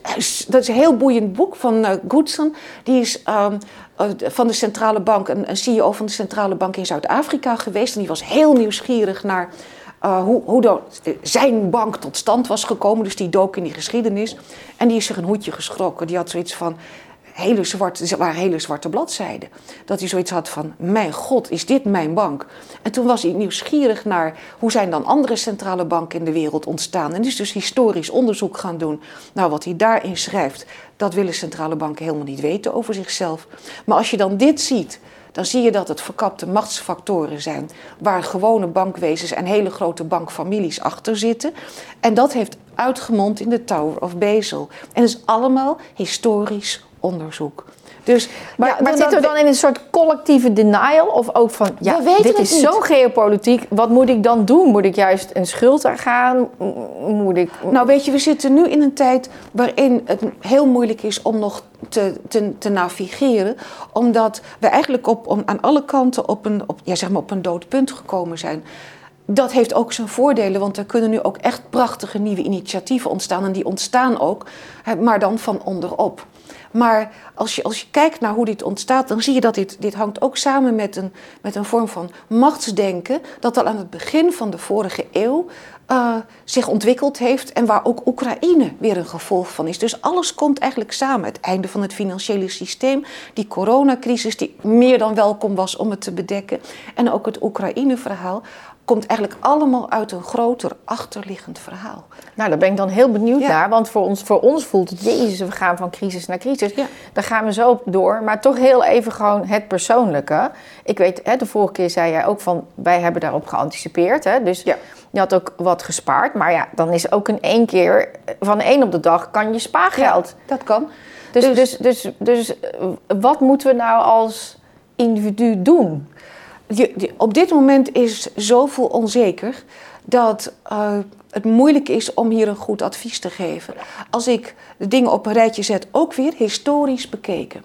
dat is een heel boeiend boek van uh, Goodson. Die is um, uh, van de centrale bank, een, een CEO van de centrale bank in Zuid-Afrika geweest. En die was heel nieuwsgierig naar uh, hoe, hoe zijn bank tot stand was gekomen. Dus die dook in die geschiedenis. En die is zich een hoedje geschrokken. Die had zoiets van. Hele zwarte, waren hele zwarte bladzijden. Dat hij zoiets had van: Mijn god, is dit mijn bank? En toen was hij nieuwsgierig naar hoe zijn dan andere centrale banken in de wereld ontstaan. En is dus historisch onderzoek gaan doen. Nou, wat hij daarin schrijft, dat willen centrale banken helemaal niet weten over zichzelf. Maar als je dan dit ziet, dan zie je dat het verkapte machtsfactoren zijn. Waar gewone bankwezens en hele grote bankfamilies achter zitten. En dat heeft uitgemond in de Tower of Basil. En het is allemaal historisch onderzoek. Dus, Maar, ja, maar dan- zitten we dan in een soort collectieve denial? Of ook van, ja, We weten dit is niet. zo geopolitiek. Wat moet ik dan doen? Moet ik juist een schuld aangaan? Moet ik... Nou, weet je, we zitten nu in een tijd waarin het heel moeilijk is om nog te, te, te navigeren. Omdat we eigenlijk op, om, aan alle kanten op een, op, ja, zeg maar op een dood punt gekomen zijn. Dat heeft ook zijn voordelen, want er kunnen nu ook echt prachtige nieuwe initiatieven ontstaan. En die ontstaan ook, maar dan van onderop. Maar als je, als je kijkt naar hoe dit ontstaat, dan zie je dat dit, dit hangt ook samen met een, met een vorm van machtsdenken. Dat al aan het begin van de vorige eeuw eh, zich ontwikkeld heeft en waar ook Oekraïne weer een gevolg van is. Dus alles komt eigenlijk samen. Het einde van het financiële systeem, die coronacrisis die meer dan welkom was om het te bedekken en ook het Oekraïne-verhaal komt eigenlijk allemaal uit een groter achterliggend verhaal. Nou, daar ben ik dan heel benieuwd Ja. naar. Want voor ons, voor ons voelt het, jezus, we gaan van crisis naar crisis. Ja. Daar gaan we zo op door. Maar toch heel even gewoon het persoonlijke. Ik weet, hè, de vorige keer zei jij ook van, wij hebben daarop geanticipeerd. Hè? Dus Ja. je had ook wat gespaard. Maar ja, dan is ook in één keer, van een op de dag, kan je spaargeld. Dat kan. Dus, Dus- dus, dus, dus, eh, wat moeten we nou als individu doen? Je, je- op dit moment is zoveel onzeker dat eh, het moeilijk is om hier een goed advies te geven. Als ik de dingen op een rijtje zet, ook weer historisch bekeken.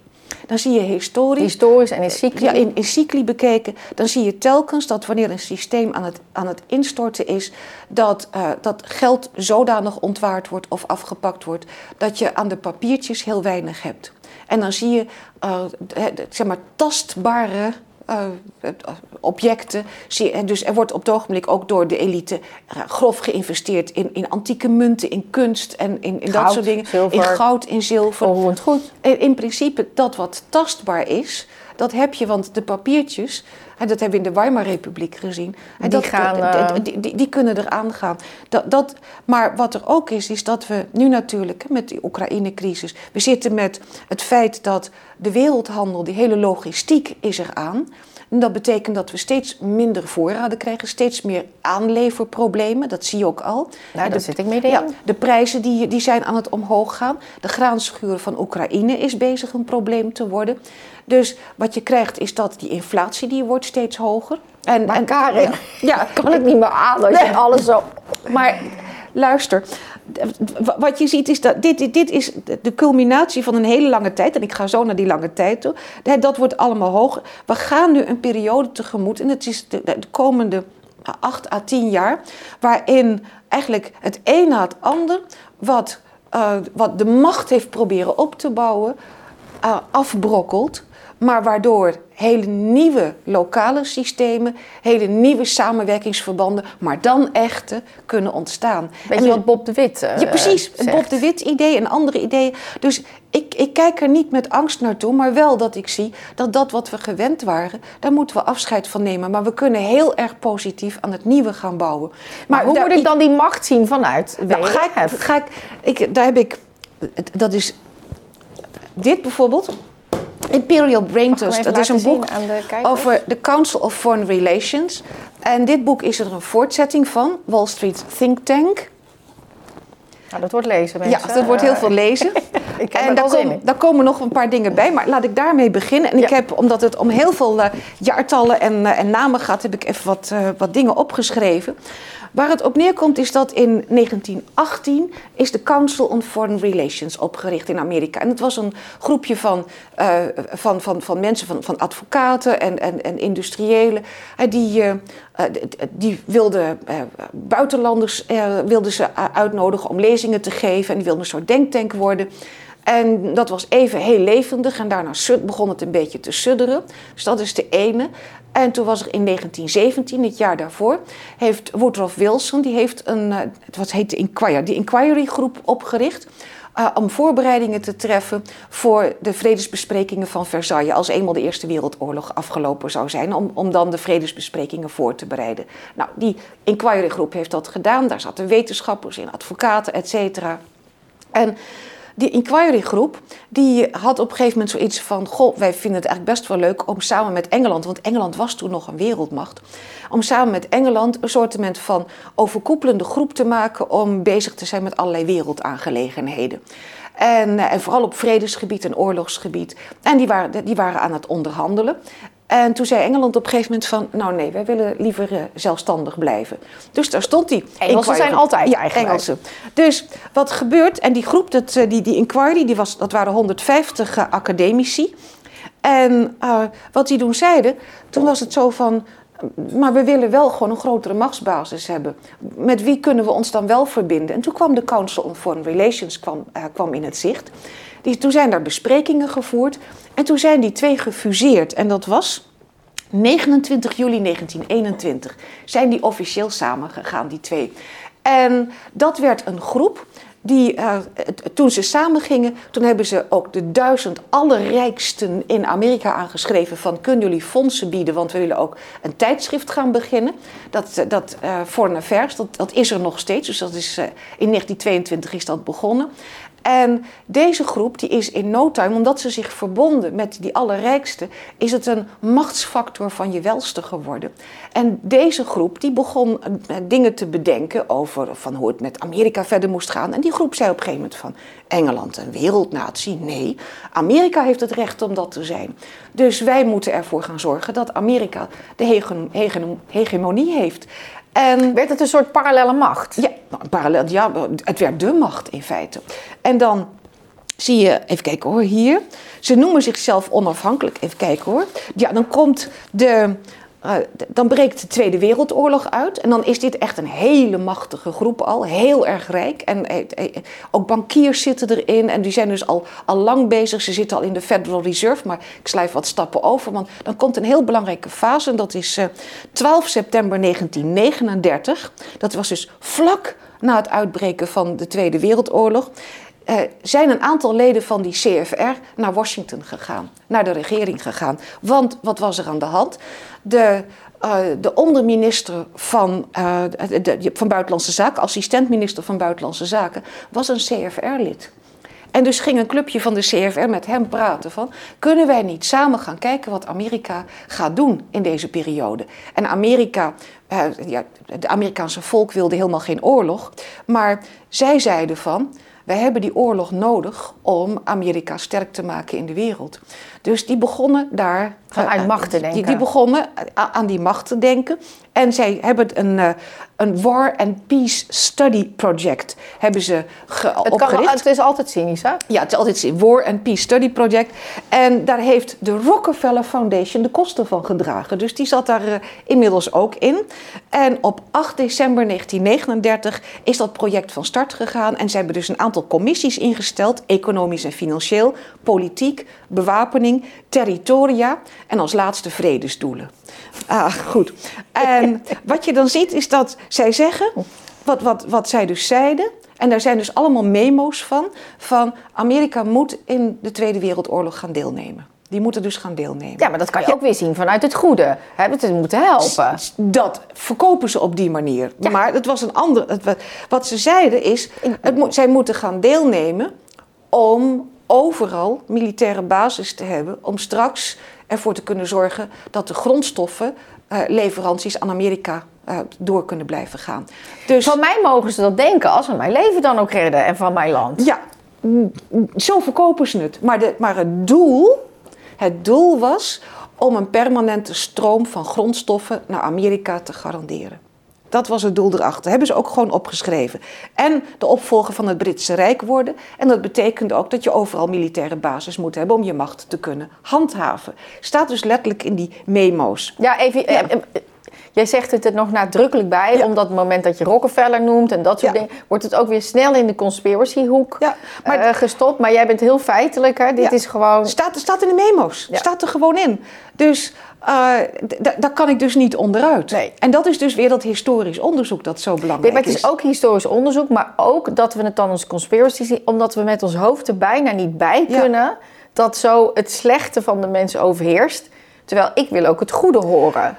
Dan zie je historisch, Historisch en in cycli. ja, in, in cycli bekeken, dan zie je telkens dat wanneer een systeem aan het, aan het instorten is, dat, eh, dat geld zodanig ontwaard wordt of afgepakt wordt, dat je aan de papiertjes heel weinig hebt. En dan zie je, eh, zeg maar, tastbare eh, objecten. Dus er wordt op het ogenblik ook door de elite eh, grof geïnvesteerd in, in antieke munten, in kunst en in, in dat soort dingen. zilver. In goud, in zilver. Onroerend goed. En in principe dat wat tastbaar is, dat heb je, want de papiertjes, en dat hebben we in de Weimarrepubliek gezien, en Die dat, gaan, eh, die, die, die kunnen eraan gaan. Dat, dat, maar wat er ook is, is dat we nu natuurlijk met die Oekraïne-crisis, we zitten met het feit dat de wereldhandel, die hele logistiek is eraan. En dat betekent dat we steeds minder voorraden krijgen, steeds meer aanleverproblemen. Dat zie je ook al. Nou, daar zit ik middenin. ja, de prijzen die, die zijn aan het omhoog gaan. De graanschuur van Oekraïne is bezig een probleem te worden. Dus wat je krijgt is dat die inflatie die wordt steeds hoger. En, Maar en, Karin, ja, *laughs* kan ik niet meer aan als je Nee. alles zo... maar luister, wat je ziet is dat dit, dit, dit is de culminatie van een hele lange tijd. En ik ga zo naar die lange tijd toe. Dat wordt allemaal hoger. We gaan nu een periode tegemoet. En het is de, de komende acht à tien jaar. Waarin eigenlijk het een na het ander wat, eh, wat de macht heeft proberen op te bouwen eh, afbrokkelt. Maar waardoor hele nieuwe lokale systemen, hele nieuwe samenwerkingsverbanden, maar dan echte, kunnen ontstaan. Weet En je we- wat Bob de Wit eh, ja, precies. Zegt? Bob de Wit idee en andere ideeën. Dus ik, ik kijk er niet met angst naartoe, maar wel dat ik zie dat dat wat we gewend waren, daar moeten we afscheid van nemen. Maar we kunnen heel erg positief aan het nieuwe gaan bouwen. Maar hoe moet ik dan die macht zien vanuit nou, ga ik, ga ik, ik, daar heb ik, dat is dit bijvoorbeeld. Imperial Brain Trust, dat is een boek de over de Council of Foreign Relations. En dit boek is er een voortzetting van, Wall Street Think Tank. Nou, dat wordt lezen, mensen. Ja, dat wordt heel veel lezen. *laughs* Ik en daar, in. daar komen nog een paar dingen bij, maar laat ik daarmee beginnen. En ik Ja. heb, omdat het om heel veel eh, jaartallen en, eh, en namen gaat, heb ik even wat, eh, wat dingen opgeschreven. Waar het op neerkomt is dat in 1918 is de Council on Foreign Relations opgericht in Amerika. En het was een groepje van, van, van, van mensen, van, van advocaten en, en, en industriëlen. die, die wilden eh, buitenlanders eh, wilden ze eh, uitnodigen om lezingen te geven. En die wilden een soort denktank worden. En dat was even heel levendig en daarna begon het een beetje te sudderen. Dus dat is de ene. En toen was er in 1917, het jaar daarvoor, heeft Woodrow Wilson, die heeft een, eh, wat heet de Inquiry, die Inquiry groep opgericht. Eh, om voorbereidingen te treffen voor de vredesbesprekingen van Versailles. Als eenmaal de Eerste Wereldoorlog afgelopen zou zijn, om, om dan de vredesbesprekingen voor te bereiden. Nou, die Inquiry groep heeft dat gedaan. Daar zaten wetenschappers in, advocaten, et cetera. En die inquiry groep die had op een gegeven moment zoiets van... goh, wij vinden het eigenlijk best wel leuk om samen met Engeland... want Engeland was toen nog een wereldmacht... om samen met Engeland een soort van overkoepelende groep te maken... om bezig te zijn met allerlei wereldaangelegenheden. En, en vooral op vredesgebied en oorlogsgebied. En die waren, die waren aan het onderhandelen. En toen zei Engeland op een gegeven moment van... nou nee, wij willen liever uh, zelfstandig blijven. Dus daar stond die Engelsen zijn altijd ja, eigenlijk. Engelsen. Dus wat gebeurt... en die groep, dat, die, die inquiry, die was, dat waren 150 uh, academici... En uh, wat die toen zeiden, toen was het zo van... maar we willen wel gewoon een grotere machtsbasis hebben. Met wie kunnen we ons dan wel verbinden? En toen kwam de Council on Foreign Relations kwam, uh, kwam in het zicht. Die, toen zijn daar besprekingen gevoerd. En toen zijn die twee gefuseerd. En dat was 29 juli 1921. Zijn die officieel samengegaan, die twee. En dat werd een groep die, uh, toen ze samen gingen, toen hebben ze ook de duizend allerrijksten in Amerika aangeschreven van kunnen jullie fondsen bieden, want we willen ook een tijdschrift gaan beginnen. Dat, dat uh, dat, dat is er nog steeds, dus dat is, in 1922 is dat begonnen. En deze groep die is in no time, omdat ze zich verbonden met die allerrijkste, is het een machtsfactor van je welste geworden. En deze groep die begon dingen te bedenken over van hoe het met Amerika verder moest gaan. En die groep zei op een gegeven moment van Engeland een wereldnatie? Nee, Amerika heeft het recht om dat te zijn. Dus wij moeten ervoor gaan zorgen dat Amerika de hege hege hegemonie heeft. En werd het een soort parallele macht? Ja, parallel, ja, het werd de macht in feite. En dan zie je, even kijken hoor, hier. Ze noemen zichzelf onafhankelijk. Even kijken hoor. Ja, dan komt de. Uh, dan breekt de Tweede Wereldoorlog uit. En dan is dit echt een hele machtige groep al. Heel erg rijk. En eh, ook bankiers zitten erin. En die zijn dus al, al lang bezig. Ze zitten al in de Federal Reserve. Maar ik slijf wat stappen over. Want dan komt een heel belangrijke fase. En dat is uh, 12 september 1939. Dat was dus vlak na het uitbreken van de Tweede Wereldoorlog. Uh, zijn een aantal leden van die CFR naar Washington gegaan, naar de regering gegaan. Want wat was er aan de hand? De, uh, de onderminister van, de, van Buitenlandse Zaken, assistentminister van Buitenlandse Zaken, was een CFR-lid. En dus ging een clubje van de CFR met hem praten van... kunnen wij niet samen gaan kijken wat Amerika gaat doen in deze periode? En Amerika, uh, ja, het Amerikaanse volk wilde helemaal geen oorlog. Maar zij zeiden van... Wij hebben die oorlog nodig om Amerika sterk te maken in de wereld. Dus die begonnen daar. Vanuit macht te denken. Die, die begonnen aan die macht te denken. En zij hebben een, een War and Peace Study Project hebben ze het opgericht. Kan, het is altijd cynisch, hè? Ja, het is altijd cynisch. War and Peace Study Project. En daar heeft de Rockefeller Foundation de kosten van gedragen. Dus die zat daar uh, inmiddels ook in. En op 8 december 1939 is dat project van start gegaan. En ze hebben dus een aantal commissies ingesteld. Economisch en financieel, politiek, bewapening, territoria. En als laatste vredesdoelen. Ah, goed. En *laughs* wat je dan ziet is dat zij zeggen, wat, wat, wat zij dus zeiden, en daar zijn dus allemaal memo's van, van Amerika moet in de Tweede Wereldoorlog gaan deelnemen. Die moeten dus gaan deelnemen. Ja, maar dat kan je ja. ook weer zien vanuit het goede. Hè? Ze moeten helpen. Dat verkopen ze op die manier. Ja. Maar het was een ander. Het, wat ze zeiden is: het, zij moeten gaan deelnemen om overal militaire basis te hebben. Om straks ervoor te kunnen zorgen dat de grondstoffenleveranties uh, aan Amerika uh, door kunnen blijven gaan. Dus, van mij mogen ze dat denken als ze mijn leven dan ook redden en van mijn land. Ja, zo verkopen ze het. Maar, de, maar het doel, het doel was om een permanente stroom van grondstoffen naar Amerika te garanderen. Dat was het doel erachter. Dat hebben ze ook gewoon opgeschreven. En de opvolger van het Britse Rijk worden. En dat betekende ook dat je overal militaire basis moet hebben om je macht te kunnen handhaven. Staat dus letterlijk in die memo's. Ja, even. Ja. Eh, Jij zegt het er nog nadrukkelijk bij, ja. omdat het moment dat je Rockefeller noemt en dat soort ja. dingen, wordt het ook weer snel in de conspiracyhoek ja, maar, uh, gestopt. Maar jij bent heel feitelijk, hè? Dit is gewoon. Staat, staat in de memo's. Staat er gewoon in. Dus uh, daar kan ik dus niet onderuit. Nee. En dat is dus weer dat historisch onderzoek dat zo belangrijk nee, maar het is. ook historisch onderzoek, maar ook dat we het dan als conspiracy zien, omdat we met ons hoofd er bijna niet bij kunnen dat zo het slechte van de mensen overheerst. Terwijl ik wil ook het goede horen.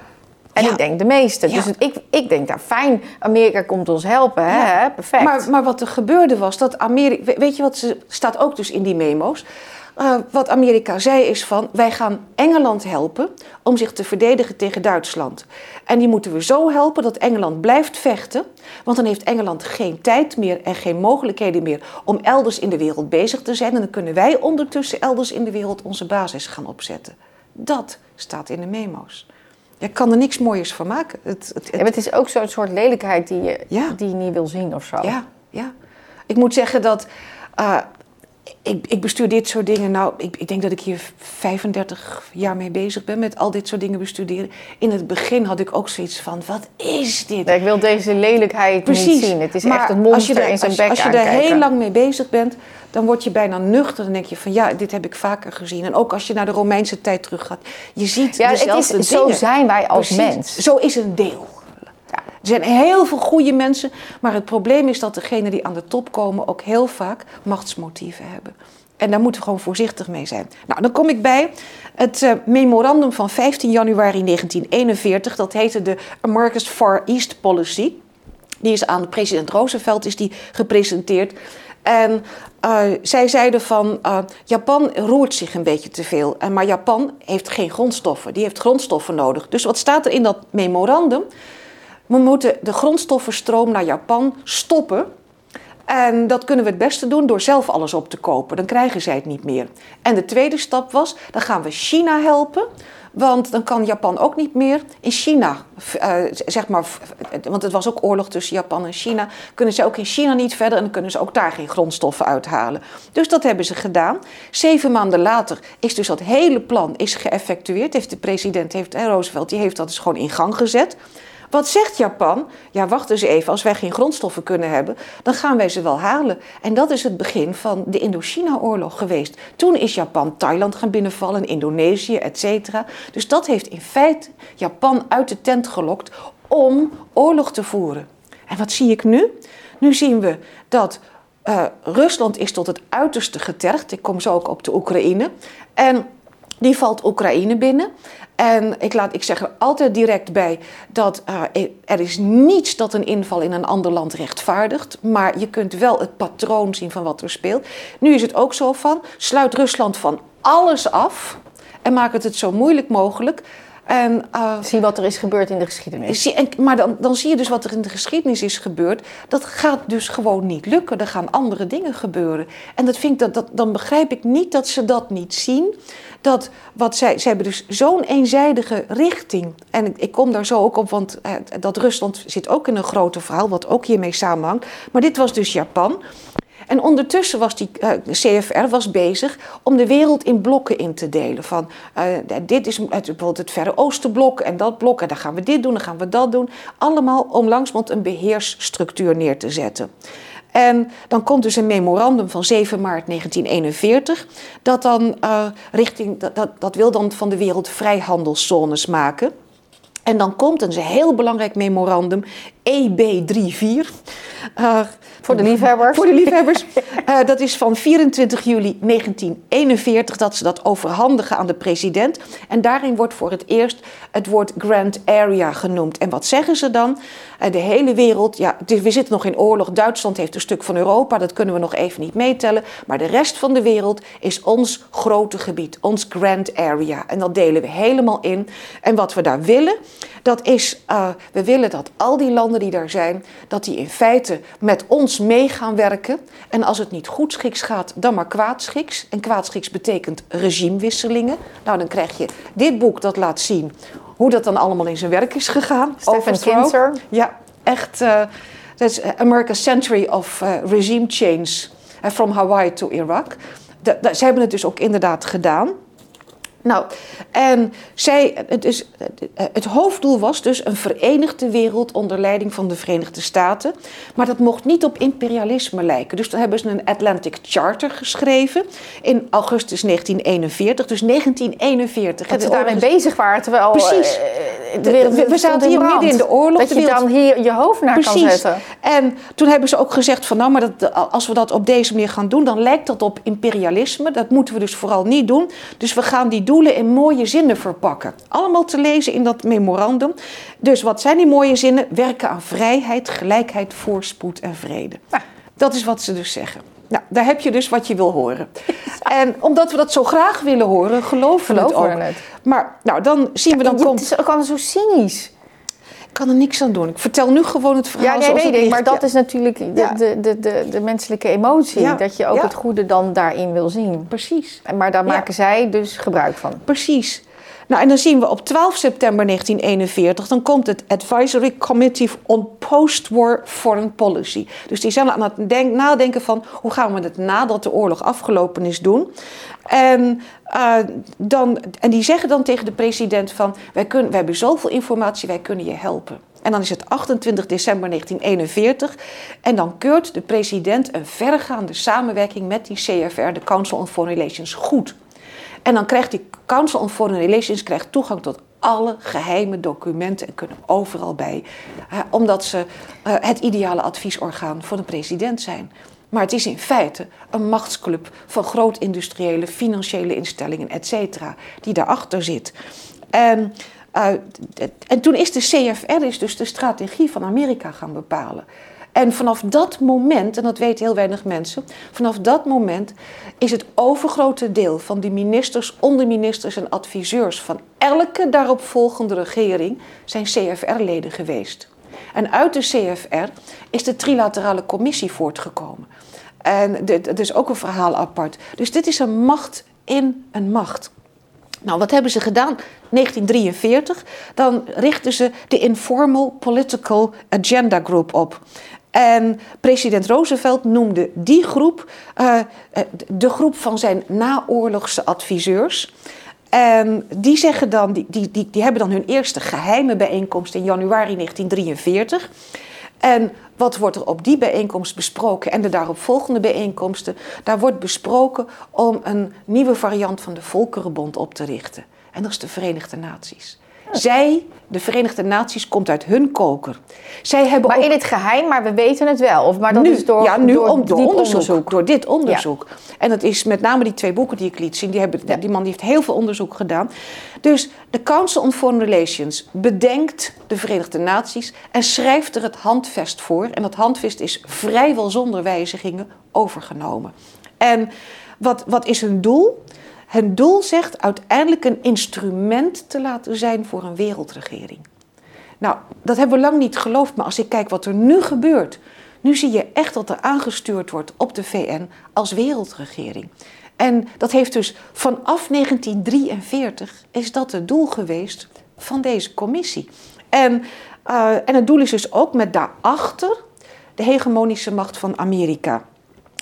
En ja. ik denk de meeste. Ja. Dus het, ik, ik denk daar fijn, Amerika komt ons helpen. Hè? Perfect. Maar, maar wat er gebeurde was dat Amerika. Weet je wat ze staat ook dus in die memo's? eh, wat Amerika zei is van wij gaan Engeland helpen om zich te verdedigen tegen Duitsland. En die moeten we zo helpen dat Engeland blijft vechten, want dan heeft Engeland geen tijd meer en geen mogelijkheden meer om elders in de wereld bezig te zijn. En dan kunnen wij ondertussen elders in de wereld onze basis gaan opzetten. Dat staat in de memo's. Je kan er niks mooiers van maken. Het, het, het... het is ook zo'n soort lelijkheid die je, die je niet wil zien of zo. Ja, ja. Ik moet zeggen dat uh, ik, ik, bestuur dit soort dingen. Nou, ik, ik, denk dat ik hier 35 jaar mee bezig ben met al dit soort dingen bestuderen. In het begin had ik ook zoiets van: wat is dit? ik wil deze lelijkheid niet zien. Het is echt een monster in zijn bek. Als je er heel lang mee bezig bent, dan word je bijna nuchter. Dan denk je van ja, dit heb ik vaker gezien. En ook als je naar de Romeinse tijd teruggaat, je ziet ja, het is, dingen. Zo zijn wij als mens. Zo is een deel. Er zijn heel veel goede mensen, maar het probleem is dat degenen die aan de top komen ook heel vaak machtsmotieven hebben. En daar moeten we gewoon voorzichtig mee zijn. Nou, dan kom ik bij het uh, memorandum van 15 januari 1941. Dat heette de America's Far East Policy. Die is aan president Roosevelt is die gepresenteerd. En uh, zij zeiden van uh, Japan roert zich een beetje te veel. Maar Japan heeft geen grondstoffen. Die heeft grondstoffen nodig. Dus wat staat er in dat memorandum? We moeten de grondstoffenstroom naar Japan stoppen. En dat kunnen we het beste doen door zelf alles op te kopen. Dan krijgen zij het niet meer. En de tweede stap was, dan gaan we China helpen. Want dan kan Japan ook niet meer in China, uh, zeg maar, want het was ook oorlog tussen Japan en China, kunnen ze ook in China niet verder en dan kunnen ze ook daar geen grondstoffen uithalen. Dus dat hebben ze gedaan. Zeven maanden later is dus dat hele plan is geëffectueerd. Heeft de president, heeft, Roosevelt, die heeft dat dus gewoon in gang gezet. Wat zegt Japan? Ja, wacht eens even, als wij geen grondstoffen kunnen hebben, dan gaan wij ze wel halen. En dat is het begin van de Indochina-oorlog geweest. Toen is Japan Thailand gaan binnenvallen, Indonesië, et cetera. Dus dat heeft in feite Japan uit de tent gelokt om oorlog te voeren. En wat zie ik nu? Nu zien we dat uh, Rusland is tot het uiterste getergd. Ik kom zo ook op de Oekraïne. En die valt Oekraïne binnen. En ik, laat, ik zeg er altijd direct bij dat uh, er is niets dat een inval in een ander land rechtvaardigt. Maar je kunt wel het patroon zien van wat er speelt. Nu is het ook zo van, sluit Rusland van alles af en maak het het zo moeilijk mogelijk. En, uh, zie wat er is gebeurd in de geschiedenis. Zie, en, maar dan, dan zie je dus wat er in de geschiedenis is gebeurd. Dat gaat dus gewoon niet lukken. Er gaan andere dingen gebeuren. En dat vind ik dat, dat, dan begrijp ik niet dat ze dat niet zien dat wat zij, ze hebben dus zo'n eenzijdige richting. En ik, ik, kom daar zo ook op, want eh, dat Rusland zit ook in een groter verhaal, wat ook hiermee samenhangt. Maar dit was dus Japan. En ondertussen was die eh, CFR was bezig om de wereld in blokken in te delen. Van uh, dit is bijvoorbeeld het Verre Oostenblok en dat blok. En dan gaan we dit doen, dan gaan we dat doen. Allemaal om langzamerhand een beheersstructuur neer te zetten. En dan komt dus een memorandum van 7 maart 1941, dat dan uh, richting, dat, dat, dat wil dan van de wereld vrijhandelszones maken. En dan komt een heel belangrijk memorandum, EB34. Uh, voor de liefhebbers. Voor de liefhebbers. Uh, *laughs* dat is van 24 juli 1941 dat ze dat overhandigen aan de president. En daarin wordt voor het eerst het woord Grand Area genoemd. En wat zeggen ze dan? De hele wereld, ja, we zitten nog in oorlog. Duitsland heeft een stuk van Europa, dat kunnen we nog even niet meetellen. Maar de rest van de wereld is ons grote gebied, ons Grand Area. En dat delen we helemaal in. En wat we daar willen, dat is, uh, we willen dat al die landen die daar zijn, dat die in feite met ons mee gaan werken. En als het niet goedschiks gaat, dan maar kwaadschiks. En kwaadschiks betekent regimewisselingen. Nou, dan krijg je dit boek dat laat zien hoe dat dan allemaal in zijn werk is gegaan. Stephen Kinzer. Ja, echt. Uh, dat is America's Century of uh, Regime Change. From Hawaii to Iraq. ze hebben het dus ook inderdaad gedaan. Nou, en zij, het, is, het hoofddoel was dus een verenigde wereld onder leiding van de Verenigde Staten. Maar dat mocht niet op imperialisme lijken. Dus dan hebben ze een Atlantic Charter geschreven in augustus 1941. Dus 1941. Dat ze daarmee bezig waren, terwijl Precies. Uh, de wereld, we, we zaten hier midden in de oorlog. Dat je dan hier je hoofd naar Precies. kan zetten. En toen hebben ze ook gezegd van nou, maar dat, als we dat op deze manier gaan doen, dan lijkt dat op imperialisme. Dat moeten we dus vooral niet doen. Dus we gaan die doelen in mooie zinnen verpakken. Allemaal te lezen in dat memorandum. Dus wat zijn die mooie zinnen? Werken aan vrijheid, gelijkheid, voorspoed en vrede. Nou, dat is wat ze dus zeggen. Nou, daar heb je dus wat je wil horen. *laughs* En omdat we dat zo graag willen horen, geloven we het ook. het. Maar nou, dan zien we dan komt. Het is ook al zo cynisch. Ik kan er niks aan doen. Ik vertel nu gewoon het verhaal Ja, nee, zoals het ik. Maar dat is natuurlijk de, Ja. de, de, de, de menselijke emotie. Ja. Dat je ook het goede dan daarin wil zien. precies. Maar daar maken zij dus gebruik van. Precies. Nou, en dan zien we op 12 september 1941, dan komt het Advisory Committee on Post-War Foreign Policy. Dus die zijn aan het denk- nadenken van hoe gaan we het nadat de oorlog afgelopen is doen. En, eh, dan, en die zeggen dan tegen de president van wij, kunnen, wij hebben zoveel informatie, wij kunnen je helpen. En dan is het 28 december 1941 en dan keurt de president een verregaande samenwerking met die CFR, de Council on Foreign Relations, goed. En dan krijgt die Council on Foreign Relations krijgt toegang tot alle geheime documenten en kunnen overal bij. omdat ze eh, het ideale adviesorgaan voor de president zijn. Maar het is in feite een machtsclub van groot-industriële, financiële instellingen, et cetera, die daarachter zit. En, eh, en toen is de CFR is dus de strategie van Amerika gaan bepalen. En vanaf dat moment, en dat weten heel weinig mensen, vanaf dat moment is het overgrote deel van de ministers, onderministers en adviseurs van elke daaropvolgende regering zijn CFR-leden geweest. En uit de CFR is de trilaterale commissie voortgekomen. En dat is ook een verhaal apart. Dus dit is een macht in een macht. Nou, wat hebben ze gedaan? 1943, dan richten ze de Informal Political Agenda Group op. En president Roosevelt noemde die groep eh, eh, de groep van zijn naoorlogse adviseurs. En die, zeggen dan, die, die, die, die hebben dan hun eerste geheime bijeenkomst in januari 1943. En wat wordt er op die bijeenkomst besproken en de daaropvolgende bijeenkomsten? Daar wordt besproken om een nieuwe variant van de Volkerenbond op te richten. En dat is de Verenigde Naties. Zij, de Verenigde Naties, komt uit hun koker. Zij hebben Maar ook in het geheim, maar we weten het wel. Of, maar dat nu, is door, ja, nu door, om, door onderzoek, Door dit onderzoek. En dat is met name die twee boeken die ik liet zien. Die, hebben, die man die heeft heel veel onderzoek gedaan. Dus de Council on Foreign Relations bedenkt de Verenigde Naties en schrijft er het handvest voor. En dat handvest is vrijwel zonder wijzigingen overgenomen. En wat, wat is hun doel? Hun doel zegt uiteindelijk een instrument te laten zijn voor een wereldregering. Nou, dat hebben we lang niet geloofd, maar als ik kijk wat er nu gebeurt, nu zie je echt dat er aangestuurd wordt op de VN als wereldregering. En dat heeft dus vanaf 1943 is dat het doel geweest van deze commissie. En, eh, en het doel is dus ook met daarachter de hegemonische macht van Amerika.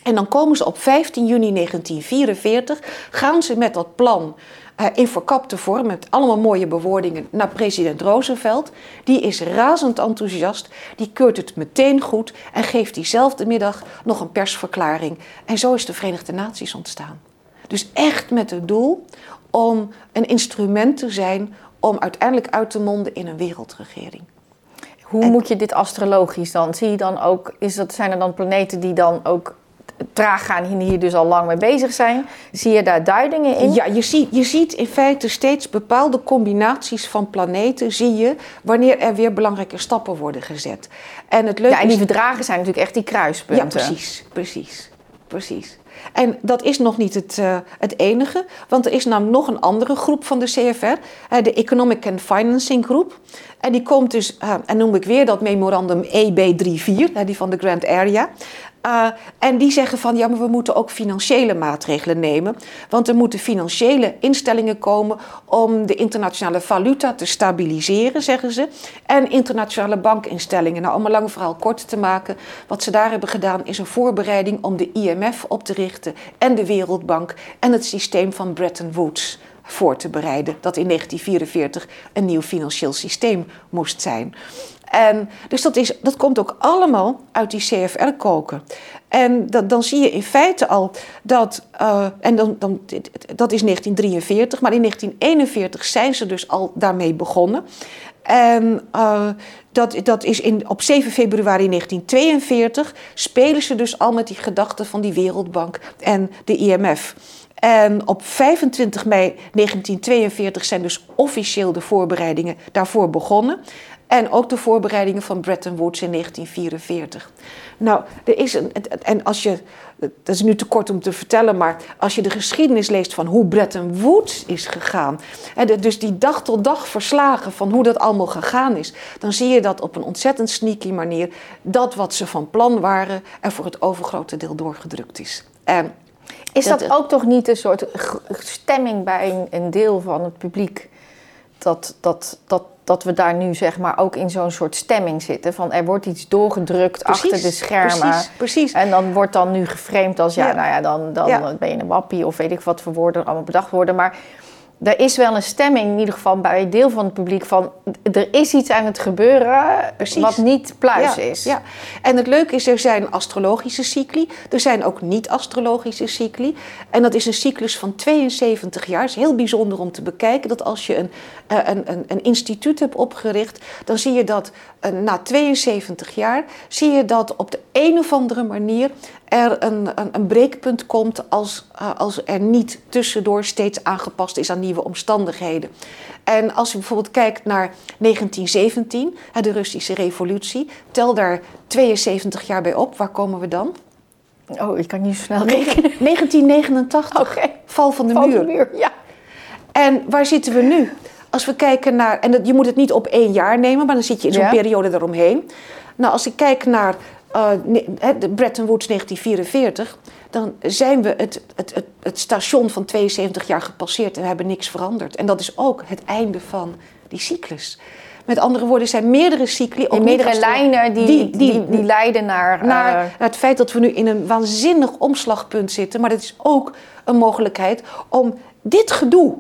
En dan komen ze op 15 juni 1944, gaan ze met dat plan eh, in verkapte vorm, met allemaal mooie bewoordingen, naar president Roosevelt. Die is razend enthousiast, die keurt het meteen goed en geeft diezelfde middag nog een persverklaring. En zo is de Verenigde Naties ontstaan. Dus echt met het doel om een instrument te zijn om uiteindelijk uit te monden in een wereldregering. Hoe moet je dit astrologisch dan? Zie je dan ook, is dat, zijn er dan planeten die dan ook traag gaan en hier dus al lang mee bezig zijn? Zie je daar duidingen in? Ja, je ziet, je ziet in feite steeds bepaalde combinaties van planeten, zie je, wanneer er weer belangrijke stappen worden gezet. En het leuke Ja, en die verdragen zijn natuurlijk echt die kruispunten. Ja, precies, precies, precies. En dat is nog niet het, eh, het enige, want er is namelijk nog een andere groep van de CFR, eh, de Economic and Financing Groep. En die komt dus, eh, en noem ik weer dat memorandum EB34, eh, die van de Grand Area. Uh, en die zeggen van ja, maar we moeten ook financiële maatregelen nemen. Want er moeten financiële instellingen komen om de internationale valuta te stabiliseren, zeggen ze. En internationale bankinstellingen. Nou, om een lang verhaal kort te maken, wat ze daar hebben gedaan is een voorbereiding om de IMF op te richten en de Wereldbank en het systeem van Bretton Woods voor te bereiden. Dat in 1944 een nieuw financieel systeem moest zijn. En dus dat, is, dat komt ook allemaal uit die CFR-koker. En dat, dan zie je in feite al dat, uh, en dan, dan, dat is 1943, maar in 1941 zijn ze dus al daarmee begonnen. En uh, dat, dat is in, op 7 februari 1942 spelen ze dus al met die gedachten van die Wereldbank en de IMF. En op 25 mei 1942 zijn dus officieel de voorbereidingen daarvoor begonnen. En ook de voorbereidingen van Bretton Woods in 1944. Nou, er is een. En als je. Dat is nu te kort om te vertellen, maar als je de geschiedenis leest van hoe Bretton Woods is gegaan. En dus die dag tot dag verslagen van hoe dat allemaal gegaan is. Dan zie je dat op een ontzettend sneaky manier. dat wat ze van plan waren. er voor het overgrote deel doorgedrukt is. En is dat, ook toch niet een soort stemming bij een, een deel van het publiek? Dat, dat, dat, dat we daar nu zeg maar ook in zo'n soort stemming zitten. Van er wordt iets doorgedrukt achter de schermen. Precies, precies. En dan wordt dan nu geframed als ja, nou ja, dan, dan ben je een wappie of weet ik wat voor woorden allemaal bedacht worden. Maar er is wel een stemming, in ieder geval bij een deel van het publiek, van er is iets aan het gebeuren wat niet pluis is. Ja. En het leuke is, er zijn astrologische cycli, er zijn ook niet-astrologische cycli. En dat is een cyclus van 72 jaar. Het is heel bijzonder om te bekijken dat als je een, eh, een, een, een instituut hebt opgericht, dan zie je dat eh, na 72 jaar, zie je dat op de een of andere manier er een, een, een breekpunt komt als, uh, als er niet tussendoor steeds aangepast is aan nieuwe omstandigheden. En als je bijvoorbeeld kijkt naar 1917, de Russische revolutie, tel daar 72 jaar bij op, waar komen we dan? Oh, ik kan niet zo snel rekenen. *laughs* 1989, okay. val van de val muur. De muur ja. En waar zitten we nu? Als we kijken naar, en je moet het niet op één jaar nemen, maar dan zit je in zo'n ja. periode eromheen. Nou, als ik kijk naar uh, de Bretton Woods 1944, dan zijn we het, het, het, het, station van 72 jaar gepasseerd en we hebben niks veranderd. En dat is ook het einde van die cyclus. Met andere woorden, zijn meerdere cycli. Ook meerdere lijnen die, die, die, die, leiden naar, naar, naar het feit dat we nu in een waanzinnig omslagpunt zitten. Maar dat is ook een mogelijkheid om dit gedoe,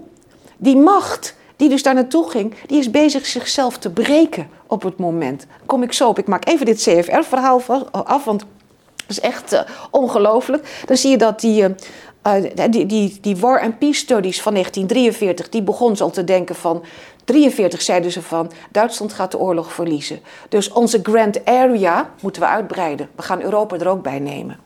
die macht die dus daar naartoe ging, die is bezig zichzelf te breken op het moment. Kom ik zo op. Ik maak even dit CFR-verhaal af, want het is echt uh, ongelooflijk. Dan zie je dat die, uh, die, die, die War and Peace Studies van 1943, die begon al te denken van... 43 zeiden ze van, Duitsland gaat de oorlog verliezen. Dus onze Grand Area moeten we uitbreiden. We gaan Europa er ook bij nemen.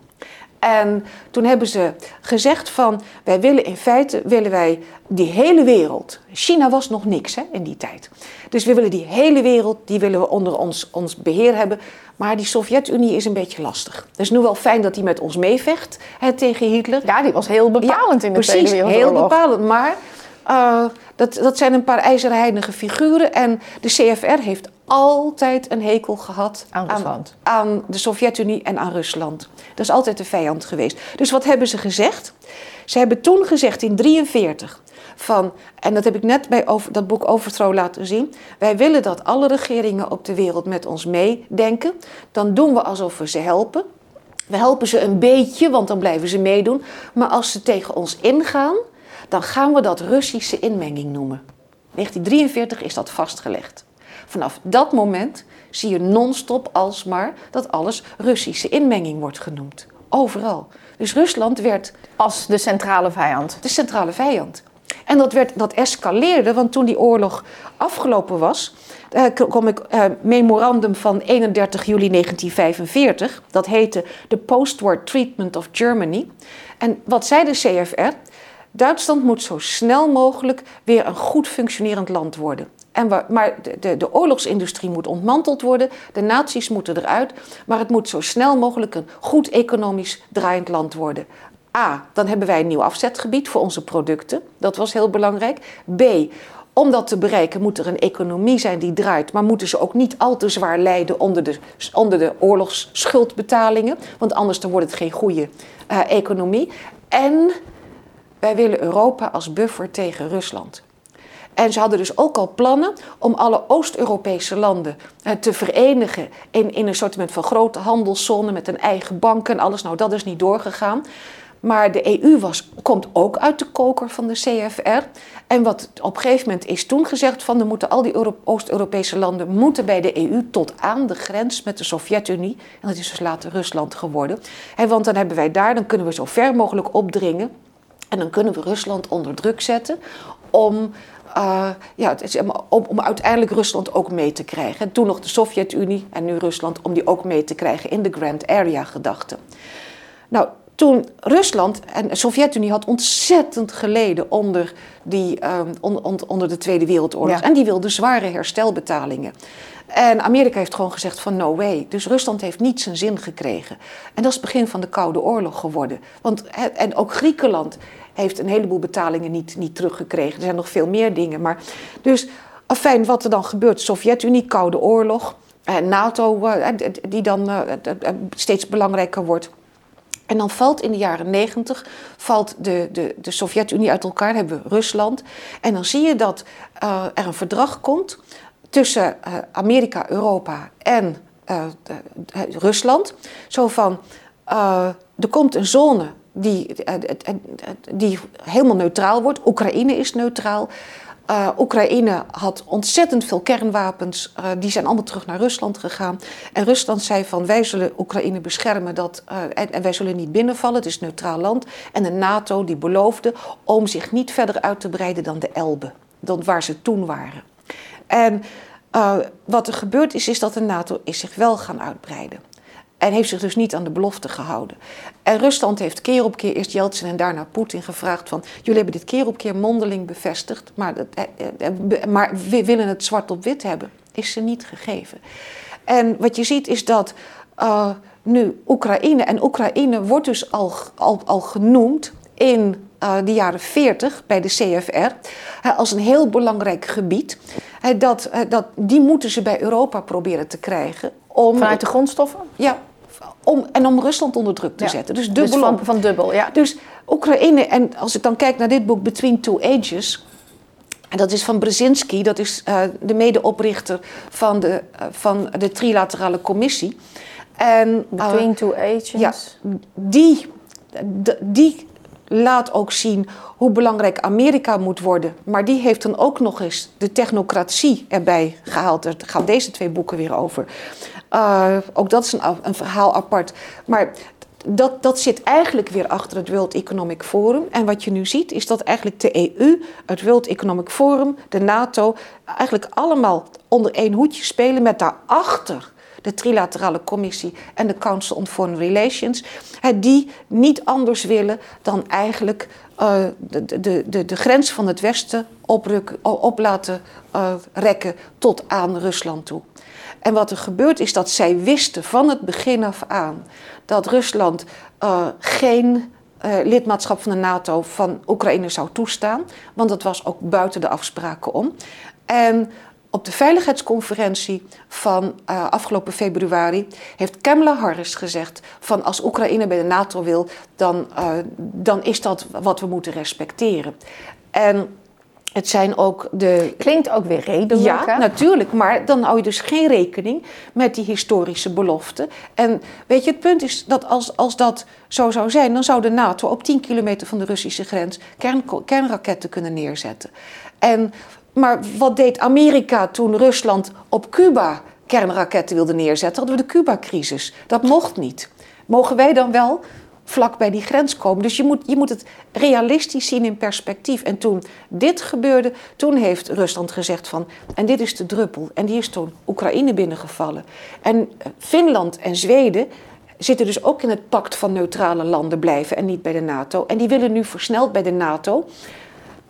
En toen hebben ze gezegd van, wij willen in feite, willen wij die hele wereld, China was nog niks hè, in die tijd. Dus we willen die hele wereld, die willen we onder ons, ons beheer hebben. Maar die Sovjet-Unie is een beetje lastig. Het is nu wel fijn dat die met ons meevecht hè, tegen Hitler. Ja, die was heel bepalend in de Tweede Wereldoorlog. heel bepalend. Maar uh, dat, dat zijn een paar ijzerheidige figuren. En de CFR heeft altijd een hekel gehad aan, aan, aan de Sovjet-Unie en aan Rusland. Dat is altijd de vijand geweest. Dus wat hebben ze gezegd? Ze hebben toen gezegd in 1943 van, en dat heb ik net bij over, dat boek Overthrow laten zien. Wij willen dat alle regeringen op de wereld met ons meedenken. Dan doen we alsof we ze helpen. We helpen ze een beetje, want dan blijven ze meedoen. Maar als ze tegen ons ingaan, dan gaan we dat Russische inmenging noemen. 1943 is dat vastgelegd. Vanaf dat moment zie je non-stop alsmaar dat alles Russische inmenging wordt genoemd. Overal. Dus Rusland werd. Als de centrale vijand. De centrale vijand. En dat, werd, dat escaleerde, want toen die oorlog afgelopen was, uh, kom ik uh, memorandum van 31 juli 1945. Dat heette The Post-War Treatment of Germany. En wat zei de CFR? Duitsland moet zo snel mogelijk weer een goed functionerend land worden. En maar de, de, de, oorlogsindustrie moet ontmanteld worden, de naties moeten eruit, maar het moet zo snel mogelijk een goed economisch draaiend land worden. A, dan hebben wij een nieuw afzetgebied voor onze producten, dat was heel belangrijk. B, om dat te bereiken moet er een economie zijn die draait, maar moeten ze ook niet al te zwaar lijden onder de, onder de oorlogsschuldbetalingen, want anders dan wordt het geen goede uh, economie. En wij willen Europa als buffer tegen Rusland. En ze hadden dus ook al plannen om alle Oost-Europese landen te verenigen in, in een soort van grote handelszone met een eigen bank en alles. Nou, dat is niet doorgegaan. Maar de EU was, komt ook uit de koker van de CFR. En wat op een gegeven moment is toen gezegd van... moeten al die Oost-Europese landen moeten bij de EU tot aan de grens met de Sovjet-Unie. En dat is dus later Rusland geworden. En want dan hebben wij daar, dan kunnen we zo ver mogelijk opdringen en dan kunnen we Rusland onder druk zetten om, uh, ja, om, om uiteindelijk Rusland ook mee te krijgen. En toen nog de Sovjet-Unie en nu Rusland, om die ook mee te krijgen in de Grand Area gedachte. Nou, toen Rusland en de Sovjet-Unie had ontzettend geleden onder, die, ehm, onder, onder de Tweede Wereldoorlog. Ja. En die wilde zware herstelbetalingen. En Amerika heeft gewoon gezegd van no way. Dus Rusland heeft niet zijn zin gekregen. En dat is het begin van de Koude Oorlog geworden. Want, en ook Griekenland heeft een heleboel betalingen niet, niet teruggekregen. Er zijn nog veel meer dingen. Maar, dus, afijn, wat er dan gebeurt. Sovjet-Unie, Koude Oorlog. En NATO, eh, die dan eh, steeds belangrijker wordt. En dan valt in de jaren negentig de, de, de Sovjet-Unie uit elkaar, hebben we Rusland. En dan zie je dat er een verdrag komt tussen Amerika, Europa en Rusland. Zo van, er komt een zone die, die helemaal neutraal wordt. Oekraïne is neutraal. Oekraïne had ontzettend veel kernwapens. Die zijn allemaal terug naar Rusland gegaan. En Rusland zei van wij zullen Oekraïne beschermen dat, en, en, wij zullen niet binnenvallen. Het is een neutraal land. En de NATO die beloofde om zich niet verder uit te breiden dan de Elbe. Dan waar ze toen waren. En wat er gebeurd is, is dat de NATO is zich wel gaan uitbreiden. En heeft zich dus niet aan de belofte gehouden. En Rusland heeft keer op keer, eerst Yeltsin en daarna Poetin, gevraagd van... jullie hebben dit keer op keer mondeling bevestigd, maar, maar we willen het zwart op wit hebben. Is ze niet gegeven. En wat je ziet is dat uh, nu Oekraïne... en Oekraïne wordt dus al, al, al genoemd in uh, de jaren 40 bij de CFR uh, als een heel belangrijk gebied. dat, dat, die moeten ze bij Europa proberen te krijgen. Om, Vanuit de grondstoffen? Ja, om, en om Rusland onder druk te ja. zetten. Dus dubbel dus van, van, dubbel, ja. Dus Oekraïne, en als ik dan kijk naar dit boek Between Two Ages... En dat is van Brzezinski, dat is uh, de medeoprichter van de, uh, van de Trilaterale Commissie. En, Between uh, Two Ages? Ja, die, die laat ook zien hoe belangrijk Amerika moet worden. Maar die heeft dan ook nog eens de technocratie erbij gehaald. Daar gaan deze twee boeken weer over. Uh, ook dat is een, een, verhaal apart. Maar dat, dat zit eigenlijk weer achter het World Economic Forum. En wat je nu ziet is dat eigenlijk de EU, het World Economic Forum, de NATO... eigenlijk allemaal onder één hoedje spelen met daarachter de Trilaterale Commissie en de Council on Foreign Relations, die niet anders willen dan eigenlijk uh, de, de, de, grens van het Westen oprukken, op laten uh, rekken tot aan Rusland toe. En wat er gebeurt is dat zij wisten van het begin af aan dat Rusland uh, geen uh, lidmaatschap van de NATO van Oekraïne zou toestaan, want dat was ook buiten de afspraken om. En op de veiligheidsconferentie van uh, afgelopen februari heeft Kamala Harris gezegd van als Oekraïne bij de NATO wil, dan, dan is dat wat we moeten respecteren. En het zijn ook de. Klinkt ook weer redelijk. Ja, hè? natuurlijk. Maar dan hou je dus geen rekening met die historische belofte. En weet je, het punt is dat als, als dat zo zou zijn, dan zou de NATO op 10 kilometer van de Russische grens kern, kernraketten kunnen neerzetten. En, maar wat deed Amerika toen Rusland op Cuba kernraketten wilde neerzetten? Hadden we de Cuba-crisis. Dat mocht niet. Mogen wij dan wel vlak bij die grens komen. Dus je moet, je moet het realistisch zien in perspectief. En toen dit gebeurde, toen heeft Rusland gezegd van... en dit is de druppel. En die is toen Oekraïne binnengevallen. En Finland en Zweden zitten dus ook in het pact van neutrale landen blijven... en niet bij de NATO. En die willen nu versneld bij de NATO.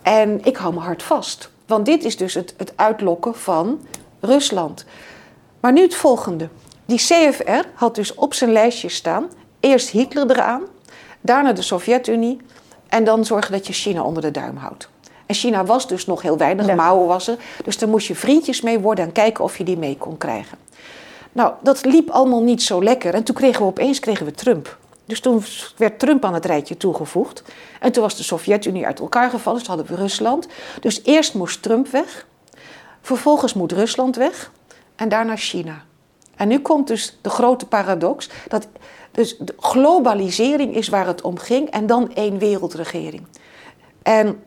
En ik hou me hard vast. Want dit is dus het, het uitlokken van Rusland. Maar nu het volgende. Die CFR had dus op zijn lijstje staan eerst Hitler eraan, daarna de Sovjet-Unie en dan zorgen dat je China onder de duim houdt. En China was dus nog heel weinig, Ja. Mao was er. Dus daar moest je vriendjes mee worden en kijken of je die mee kon krijgen. Nou, dat liep allemaal niet zo lekker. En toen kregen we opeens kregen we Trump. Dus toen werd Trump aan het rijtje toegevoegd. En toen was de Sovjet-Unie uit elkaar gevallen, dus hadden we Rusland. Dus eerst moest Trump weg. Vervolgens moet Rusland weg. En daarna China. En nu komt dus de grote paradox. Dat dus de globalisering is waar het om ging en dan één wereldregering. En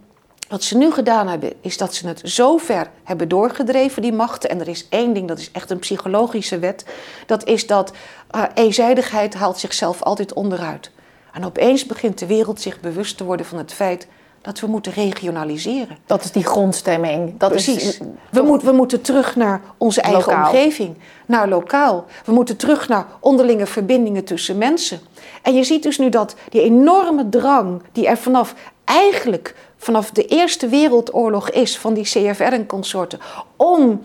wat ze nu gedaan hebben, is dat ze het zo ver hebben doorgedreven, die machten. En er is één ding, dat is echt een psychologische wet. Dat is dat uh, eenzijdigheid haalt zichzelf altijd onderuit. En opeens begint de wereld zich bewust te worden van het feit dat we moeten regionaliseren. Dat is die grondstemming. Dat Precies. Is, we, moet, we moeten terug naar onze eigen Lokaal. omgeving, naar lokaal. We moeten terug naar onderlinge verbindingen tussen mensen. En je ziet dus nu dat die enorme drang die er vanaf eigenlijk vanaf de Eerste Wereldoorlog is van die CFR en consorten om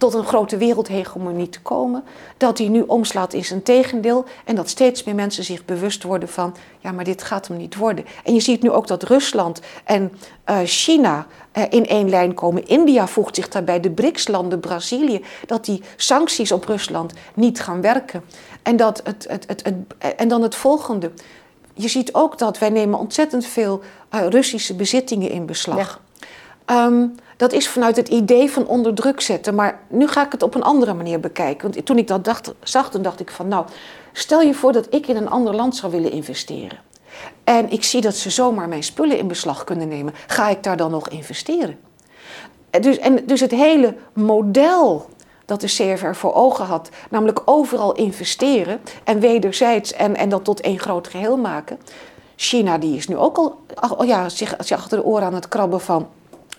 tot een grote wereldhegemonie te komen, dat die nu omslaat in zijn tegendeel en dat steeds meer mensen zich bewust worden van, ja, maar dit gaat hem niet worden. En je ziet nu ook dat Rusland en uh, China uh, in één lijn komen. India voegt zich daarbij, de BRICS-landen, Brazilië, dat die sancties op Rusland niet gaan werken. En, dat het, het, het, het, en dan het volgende. Je ziet ook dat wij nemen ontzettend veel uh, Russische bezittingen in beslag. Ja. Um, dat is vanuit het idee van onder druk zetten. Maar nu ga ik het op een andere manier bekijken. Want toen ik dat dacht, zag, dacht ik van nou, stel je voor dat ik in een ander land zou willen investeren. En ik zie dat ze zomaar mijn spullen in beslag kunnen nemen. Ga ik daar dan nog investeren? Dus, en dus het hele model dat de CFR voor ogen had, namelijk overal investeren en wederzijds en, en dat tot één groot geheel maken. China die is nu ook al, al ja, zich, zich achter de oren aan het krabben van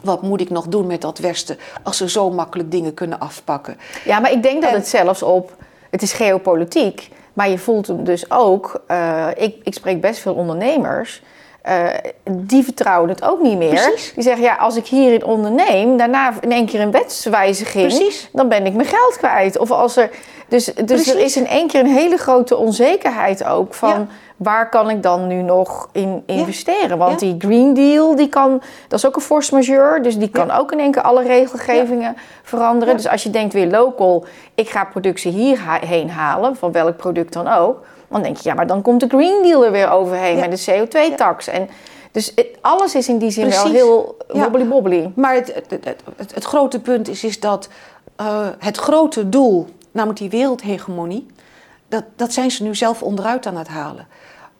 wat moet ik nog doen met dat Westen als ze zo makkelijk dingen kunnen afpakken? Ja, maar ik denk dat en, het zelfs op. Het is geopolitiek, maar je voelt hem dus ook. Uh, ik, ik spreek best veel ondernemers. Uh, die vertrouwen het ook niet meer. Precies. Die zeggen, ja, als ik hierin onderneem, daarna in één keer een wetswijziging, Precies. dan ben ik mijn geld kwijt. Of als er, dus dus Precies. er is in één keer een hele grote onzekerheid ook van ja. Waar kan ik dan nu nog in investeren? Want Ja. die Green Deal, die kan, dat is ook een force majeure, dus die kan Ja. ook in één keer alle regelgevingen veranderen. Dus als je denkt weer local, ik ga productie hierheen halen, van welk product dan ook, dan denk je, ja, maar dan komt de Green Deal er weer overheen met de CO2-tax. En dus het- alles is in die zin wel heel wobbly-bobbly. Maar het, het, het, het, het grote punt is, is dat eh, het grote doel, namelijk die wereldhegemonie, dat, dat zijn ze nu zelf onderuit aan het halen.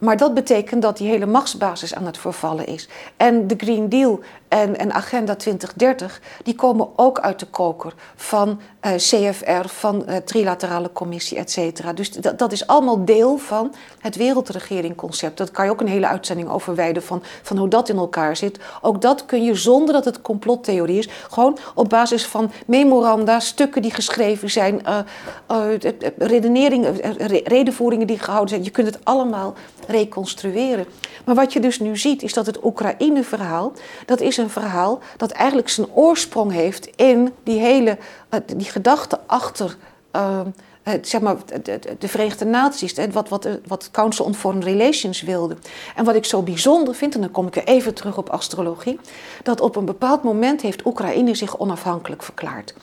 Maar dat betekent dat die hele machtsbasis aan het vervallen is. En de Green Deal en, en Agenda 2030, die komen ook uit de koker van eh, CFR, van eh, Trilaterale Commissie, et cetera. Dus dat, dat is allemaal deel van het wereldregeringconcept. Dat kan je ook een hele uitzending over wijden van, van hoe dat in elkaar zit. Ook dat kun je zonder dat het complottheorie is, gewoon op basis van memoranda, stukken die geschreven zijn, eh, redeneringen, re- redenvoeringen die gehouden zijn. Je kunt het allemaal reconstrueren. Maar wat je dus nu ziet, is dat het Oekraïne-verhaal, dat is een verhaal dat eigenlijk zijn oorsprong heeft in die hele, eh, die gedachte achter. eh, het, zeg maar, de, de- de Verenigde Naties, hè, wat, wat, wat Council on Foreign Relations wilde. En wat ik zo bijzonder vind, en dan kom ik weer even terug op astrologie, dat op een bepaald moment heeft Oekraïne zich onafhankelijk verklaard.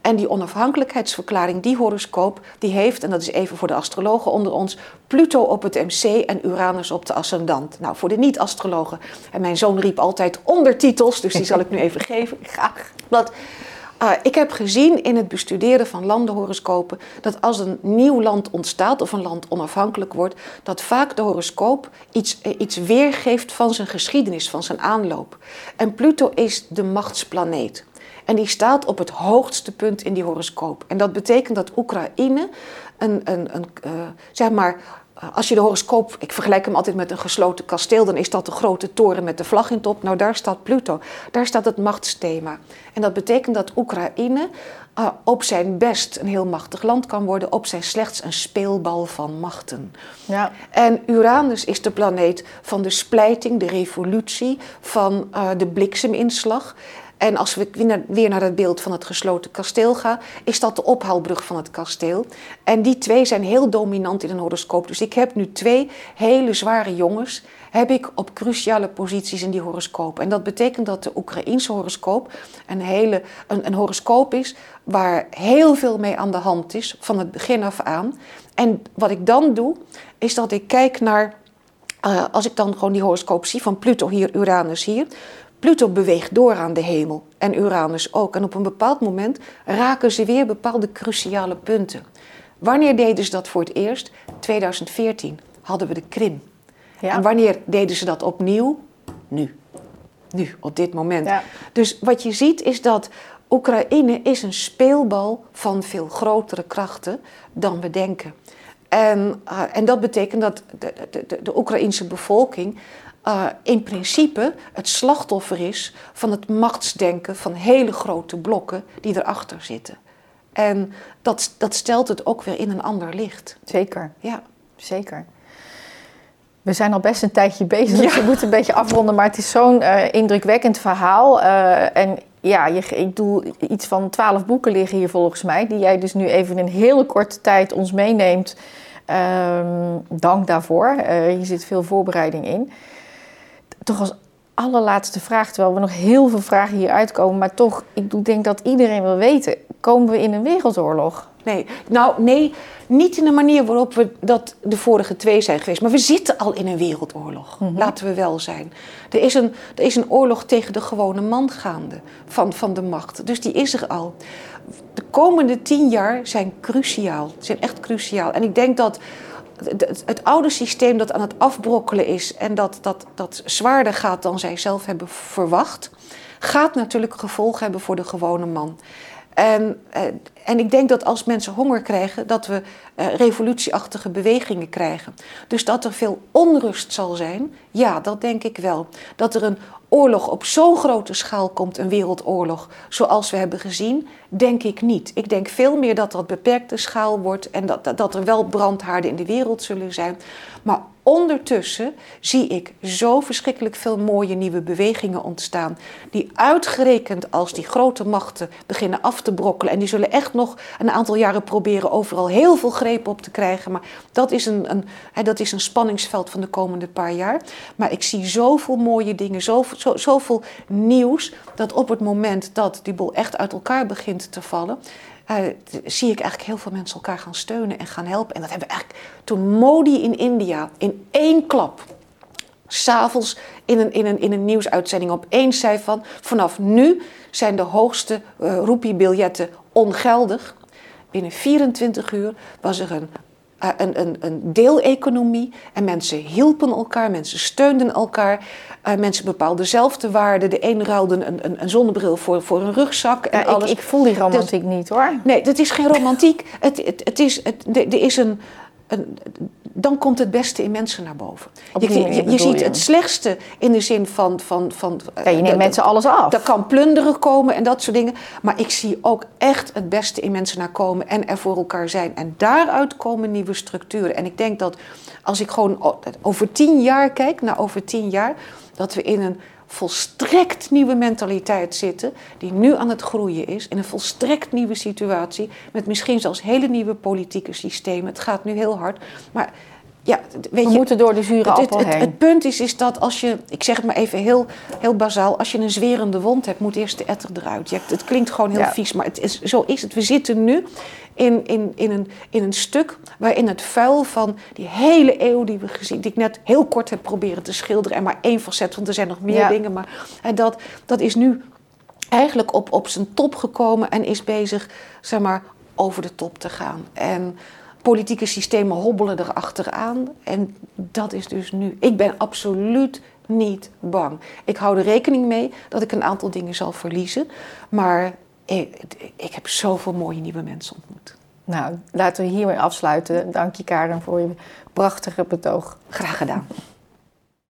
En die onafhankelijkheidsverklaring, die horoscoop, die heeft, en dat is even voor de astrologen onder ons, Pluto op het MC en Uranus op de ascendant. Nou, voor de niet-astrologen. En mijn zoon riep altijd ondertitels, dus die zal ik nu even *laughs* geven. Graag. Dat, uh, ik heb gezien in het bestuderen van landenhoroscopen dat als een nieuw land ontstaat of een land onafhankelijk wordt, dat vaak de horoscoop iets, eh, iets weergeeft van zijn geschiedenis, van zijn aanloop. En Pluto is de machtsplaneet. En die staat op het hoogste punt in die horoscoop. En dat betekent dat Oekraïne een, een, een uh, zeg maar, als je de horoscoop, ik vergelijk hem altijd met een gesloten kasteel, dan is dat de grote toren met de vlag in top. Nou, daar staat Pluto. Daar staat het machtsthema. En dat betekent dat Oekraïne uh, op zijn best een heel machtig land kan worden, op zijn slechts een speelbal van machten. Ja. En Uranus is de planeet van de splijting, de revolutie, van uh, de blikseminslag. En als we weer naar het beeld van het gesloten kasteel gaan, is dat de ophaalbrug van het kasteel. En die twee zijn heel dominant in een horoscoop. Dus ik heb nu twee hele zware jongens, heb ik op cruciale posities in die horoscoop. En dat betekent dat de Oekraïense horoscoop een, hele, een, een horoscoop is waar heel veel mee aan de hand is, van het begin af aan. En wat ik dan doe, is dat ik kijk naar, uh, als ik dan gewoon die horoscoop zie van Pluto hier, Uranus hier. Pluto beweegt door aan de hemel en Uranus ook. En op een bepaald moment raken ze weer bepaalde cruciale punten. Wanneer deden ze dat voor het eerst? 2014 hadden we de Krim. Ja. En wanneer deden ze dat opnieuw? Nu. Nu, op dit moment. Ja. Dus wat je ziet is dat Oekraïne is een speelbal van veel grotere krachten dan we denken. En, uh, en dat betekent dat de, de, de, de Oekraïnse bevolking uh, in principe het slachtoffer is van het machtsdenken van hele grote blokken die erachter zitten. En dat, dat stelt het ook weer in een ander licht. Zeker. Ja. Zeker. We zijn al best een tijdje bezig, dus we moeten een beetje afronden. Maar het is zo'n uh, indrukwekkend verhaal. Uh, en ja, je, ik doe iets van twaalf boeken liggen hier volgens mij. Die jij dus nu even in een hele korte tijd ons meeneemt. Um, dank daarvoor. Uh, hier zit veel voorbereiding in. Toch als allerlaatste vraag, terwijl we nog heel veel vragen hier uitkomen. Maar toch, ik denk dat iedereen wil weten. Komen we in een wereldoorlog? Nee, nou nee, niet in de manier waarop we dat de vorige twee zijn geweest. Maar we zitten al in een wereldoorlog, mm -hmm. laten we wel zijn. Er is, een, er is een oorlog tegen de gewone man gaande van, van de macht. Dus die is er al. De komende tien jaar zijn cruciaal, zijn echt cruciaal. En ik denk dat het, oude systeem dat aan het afbrokkelen is en dat, dat, dat zwaarder gaat dan zij zelf hebben verwacht, gaat natuurlijk gevolgen hebben voor de gewone man. En, eh, en ik denk dat als mensen honger krijgen, dat we uh, revolutieachtige bewegingen krijgen. Dus dat er veel onrust zal zijn, ja, dat denk ik wel. Dat er een oorlog op zo'n grote schaal komt, een wereldoorlog, zoals we hebben gezien, denk ik niet. Ik denk veel meer dat dat beperkte schaal wordt en dat, dat er wel brandhaarden in de wereld zullen zijn. Maar ondertussen zie ik zo verschrikkelijk veel mooie nieuwe bewegingen ontstaan. Die uitgerekend als die grote machten beginnen af te brokkelen. En die zullen echt nog een aantal jaren proberen overal heel veel greep op te krijgen. Maar dat is een, een, hè, dat is een spanningsveld van de komende paar jaar. Maar ik zie zoveel mooie dingen, zoveel, zo, zoveel nieuws. Dat op het moment dat die boel echt uit elkaar begint te vallen uh, zie ik eigenlijk heel veel mensen elkaar gaan steunen en gaan helpen. En dat hebben we eigenlijk toen Modi in India in één klap, s'avonds in een, in, een, in een nieuwsuitzending opeens zei van... vanaf nu zijn de hoogste uh, roepiebiljetten ongeldig. Binnen 24 uur was er een een, een, een deeleconomie. En mensen hielpen elkaar, mensen steunden elkaar. Uh, mensen bepaalden dezelfde waarden. De een ruilde een, een, een zonnebril voor, voor een rugzak. En ja, alles. Ik, ik voel die romantiek niet hoor. Nee, dat is geen romantiek. het, het, het is, het, er is een, een, dan komt het beste in mensen naar boven. Je, je, je, ziet het slechtste in de zin van. van, van ja, je neemt mensen alles af. Er kan plunderen komen en dat soort dingen. Maar ik zie ook echt het beste in mensen naar komen en er voor elkaar zijn. En daaruit komen nieuwe structuren. En ik denk dat als ik gewoon over tien jaar kijk, naar over tien jaar, dat we in een volstrekt nieuwe mentaliteit zitten, die nu aan het groeien is, in een volstrekt nieuwe situatie, met misschien zelfs hele nieuwe politieke systemen. Het gaat nu heel hard, maar ja, weet we je, moeten door de zure het, appel het, heen. Het, punt is, is dat als je, ik zeg het maar even heel, heel bazaal, als je een zwerende wond hebt, moet eerst de etter eruit. Je, het klinkt gewoon heel Ja. vies, maar het is, zo is het. We zitten nu in, in, in, een, in een stuk waarin het vuil van die hele eeuw die we gezien, die ik net heel kort heb proberen te schilderen, en maar één facet, want er zijn nog meer Ja. dingen, maar en dat, dat is nu eigenlijk op, op zijn top gekomen en is bezig, zeg maar, over de top te gaan. En politieke systemen hobbelen erachteraan. En dat is dus nu. Ik ben absoluut niet bang. Ik hou er rekening mee dat ik een aantal dingen zal verliezen. Maar ik, ik heb zoveel mooie nieuwe mensen ontmoet. Nou, laten we hiermee afsluiten. Dank je Karen voor je prachtige betoog. Graag gedaan.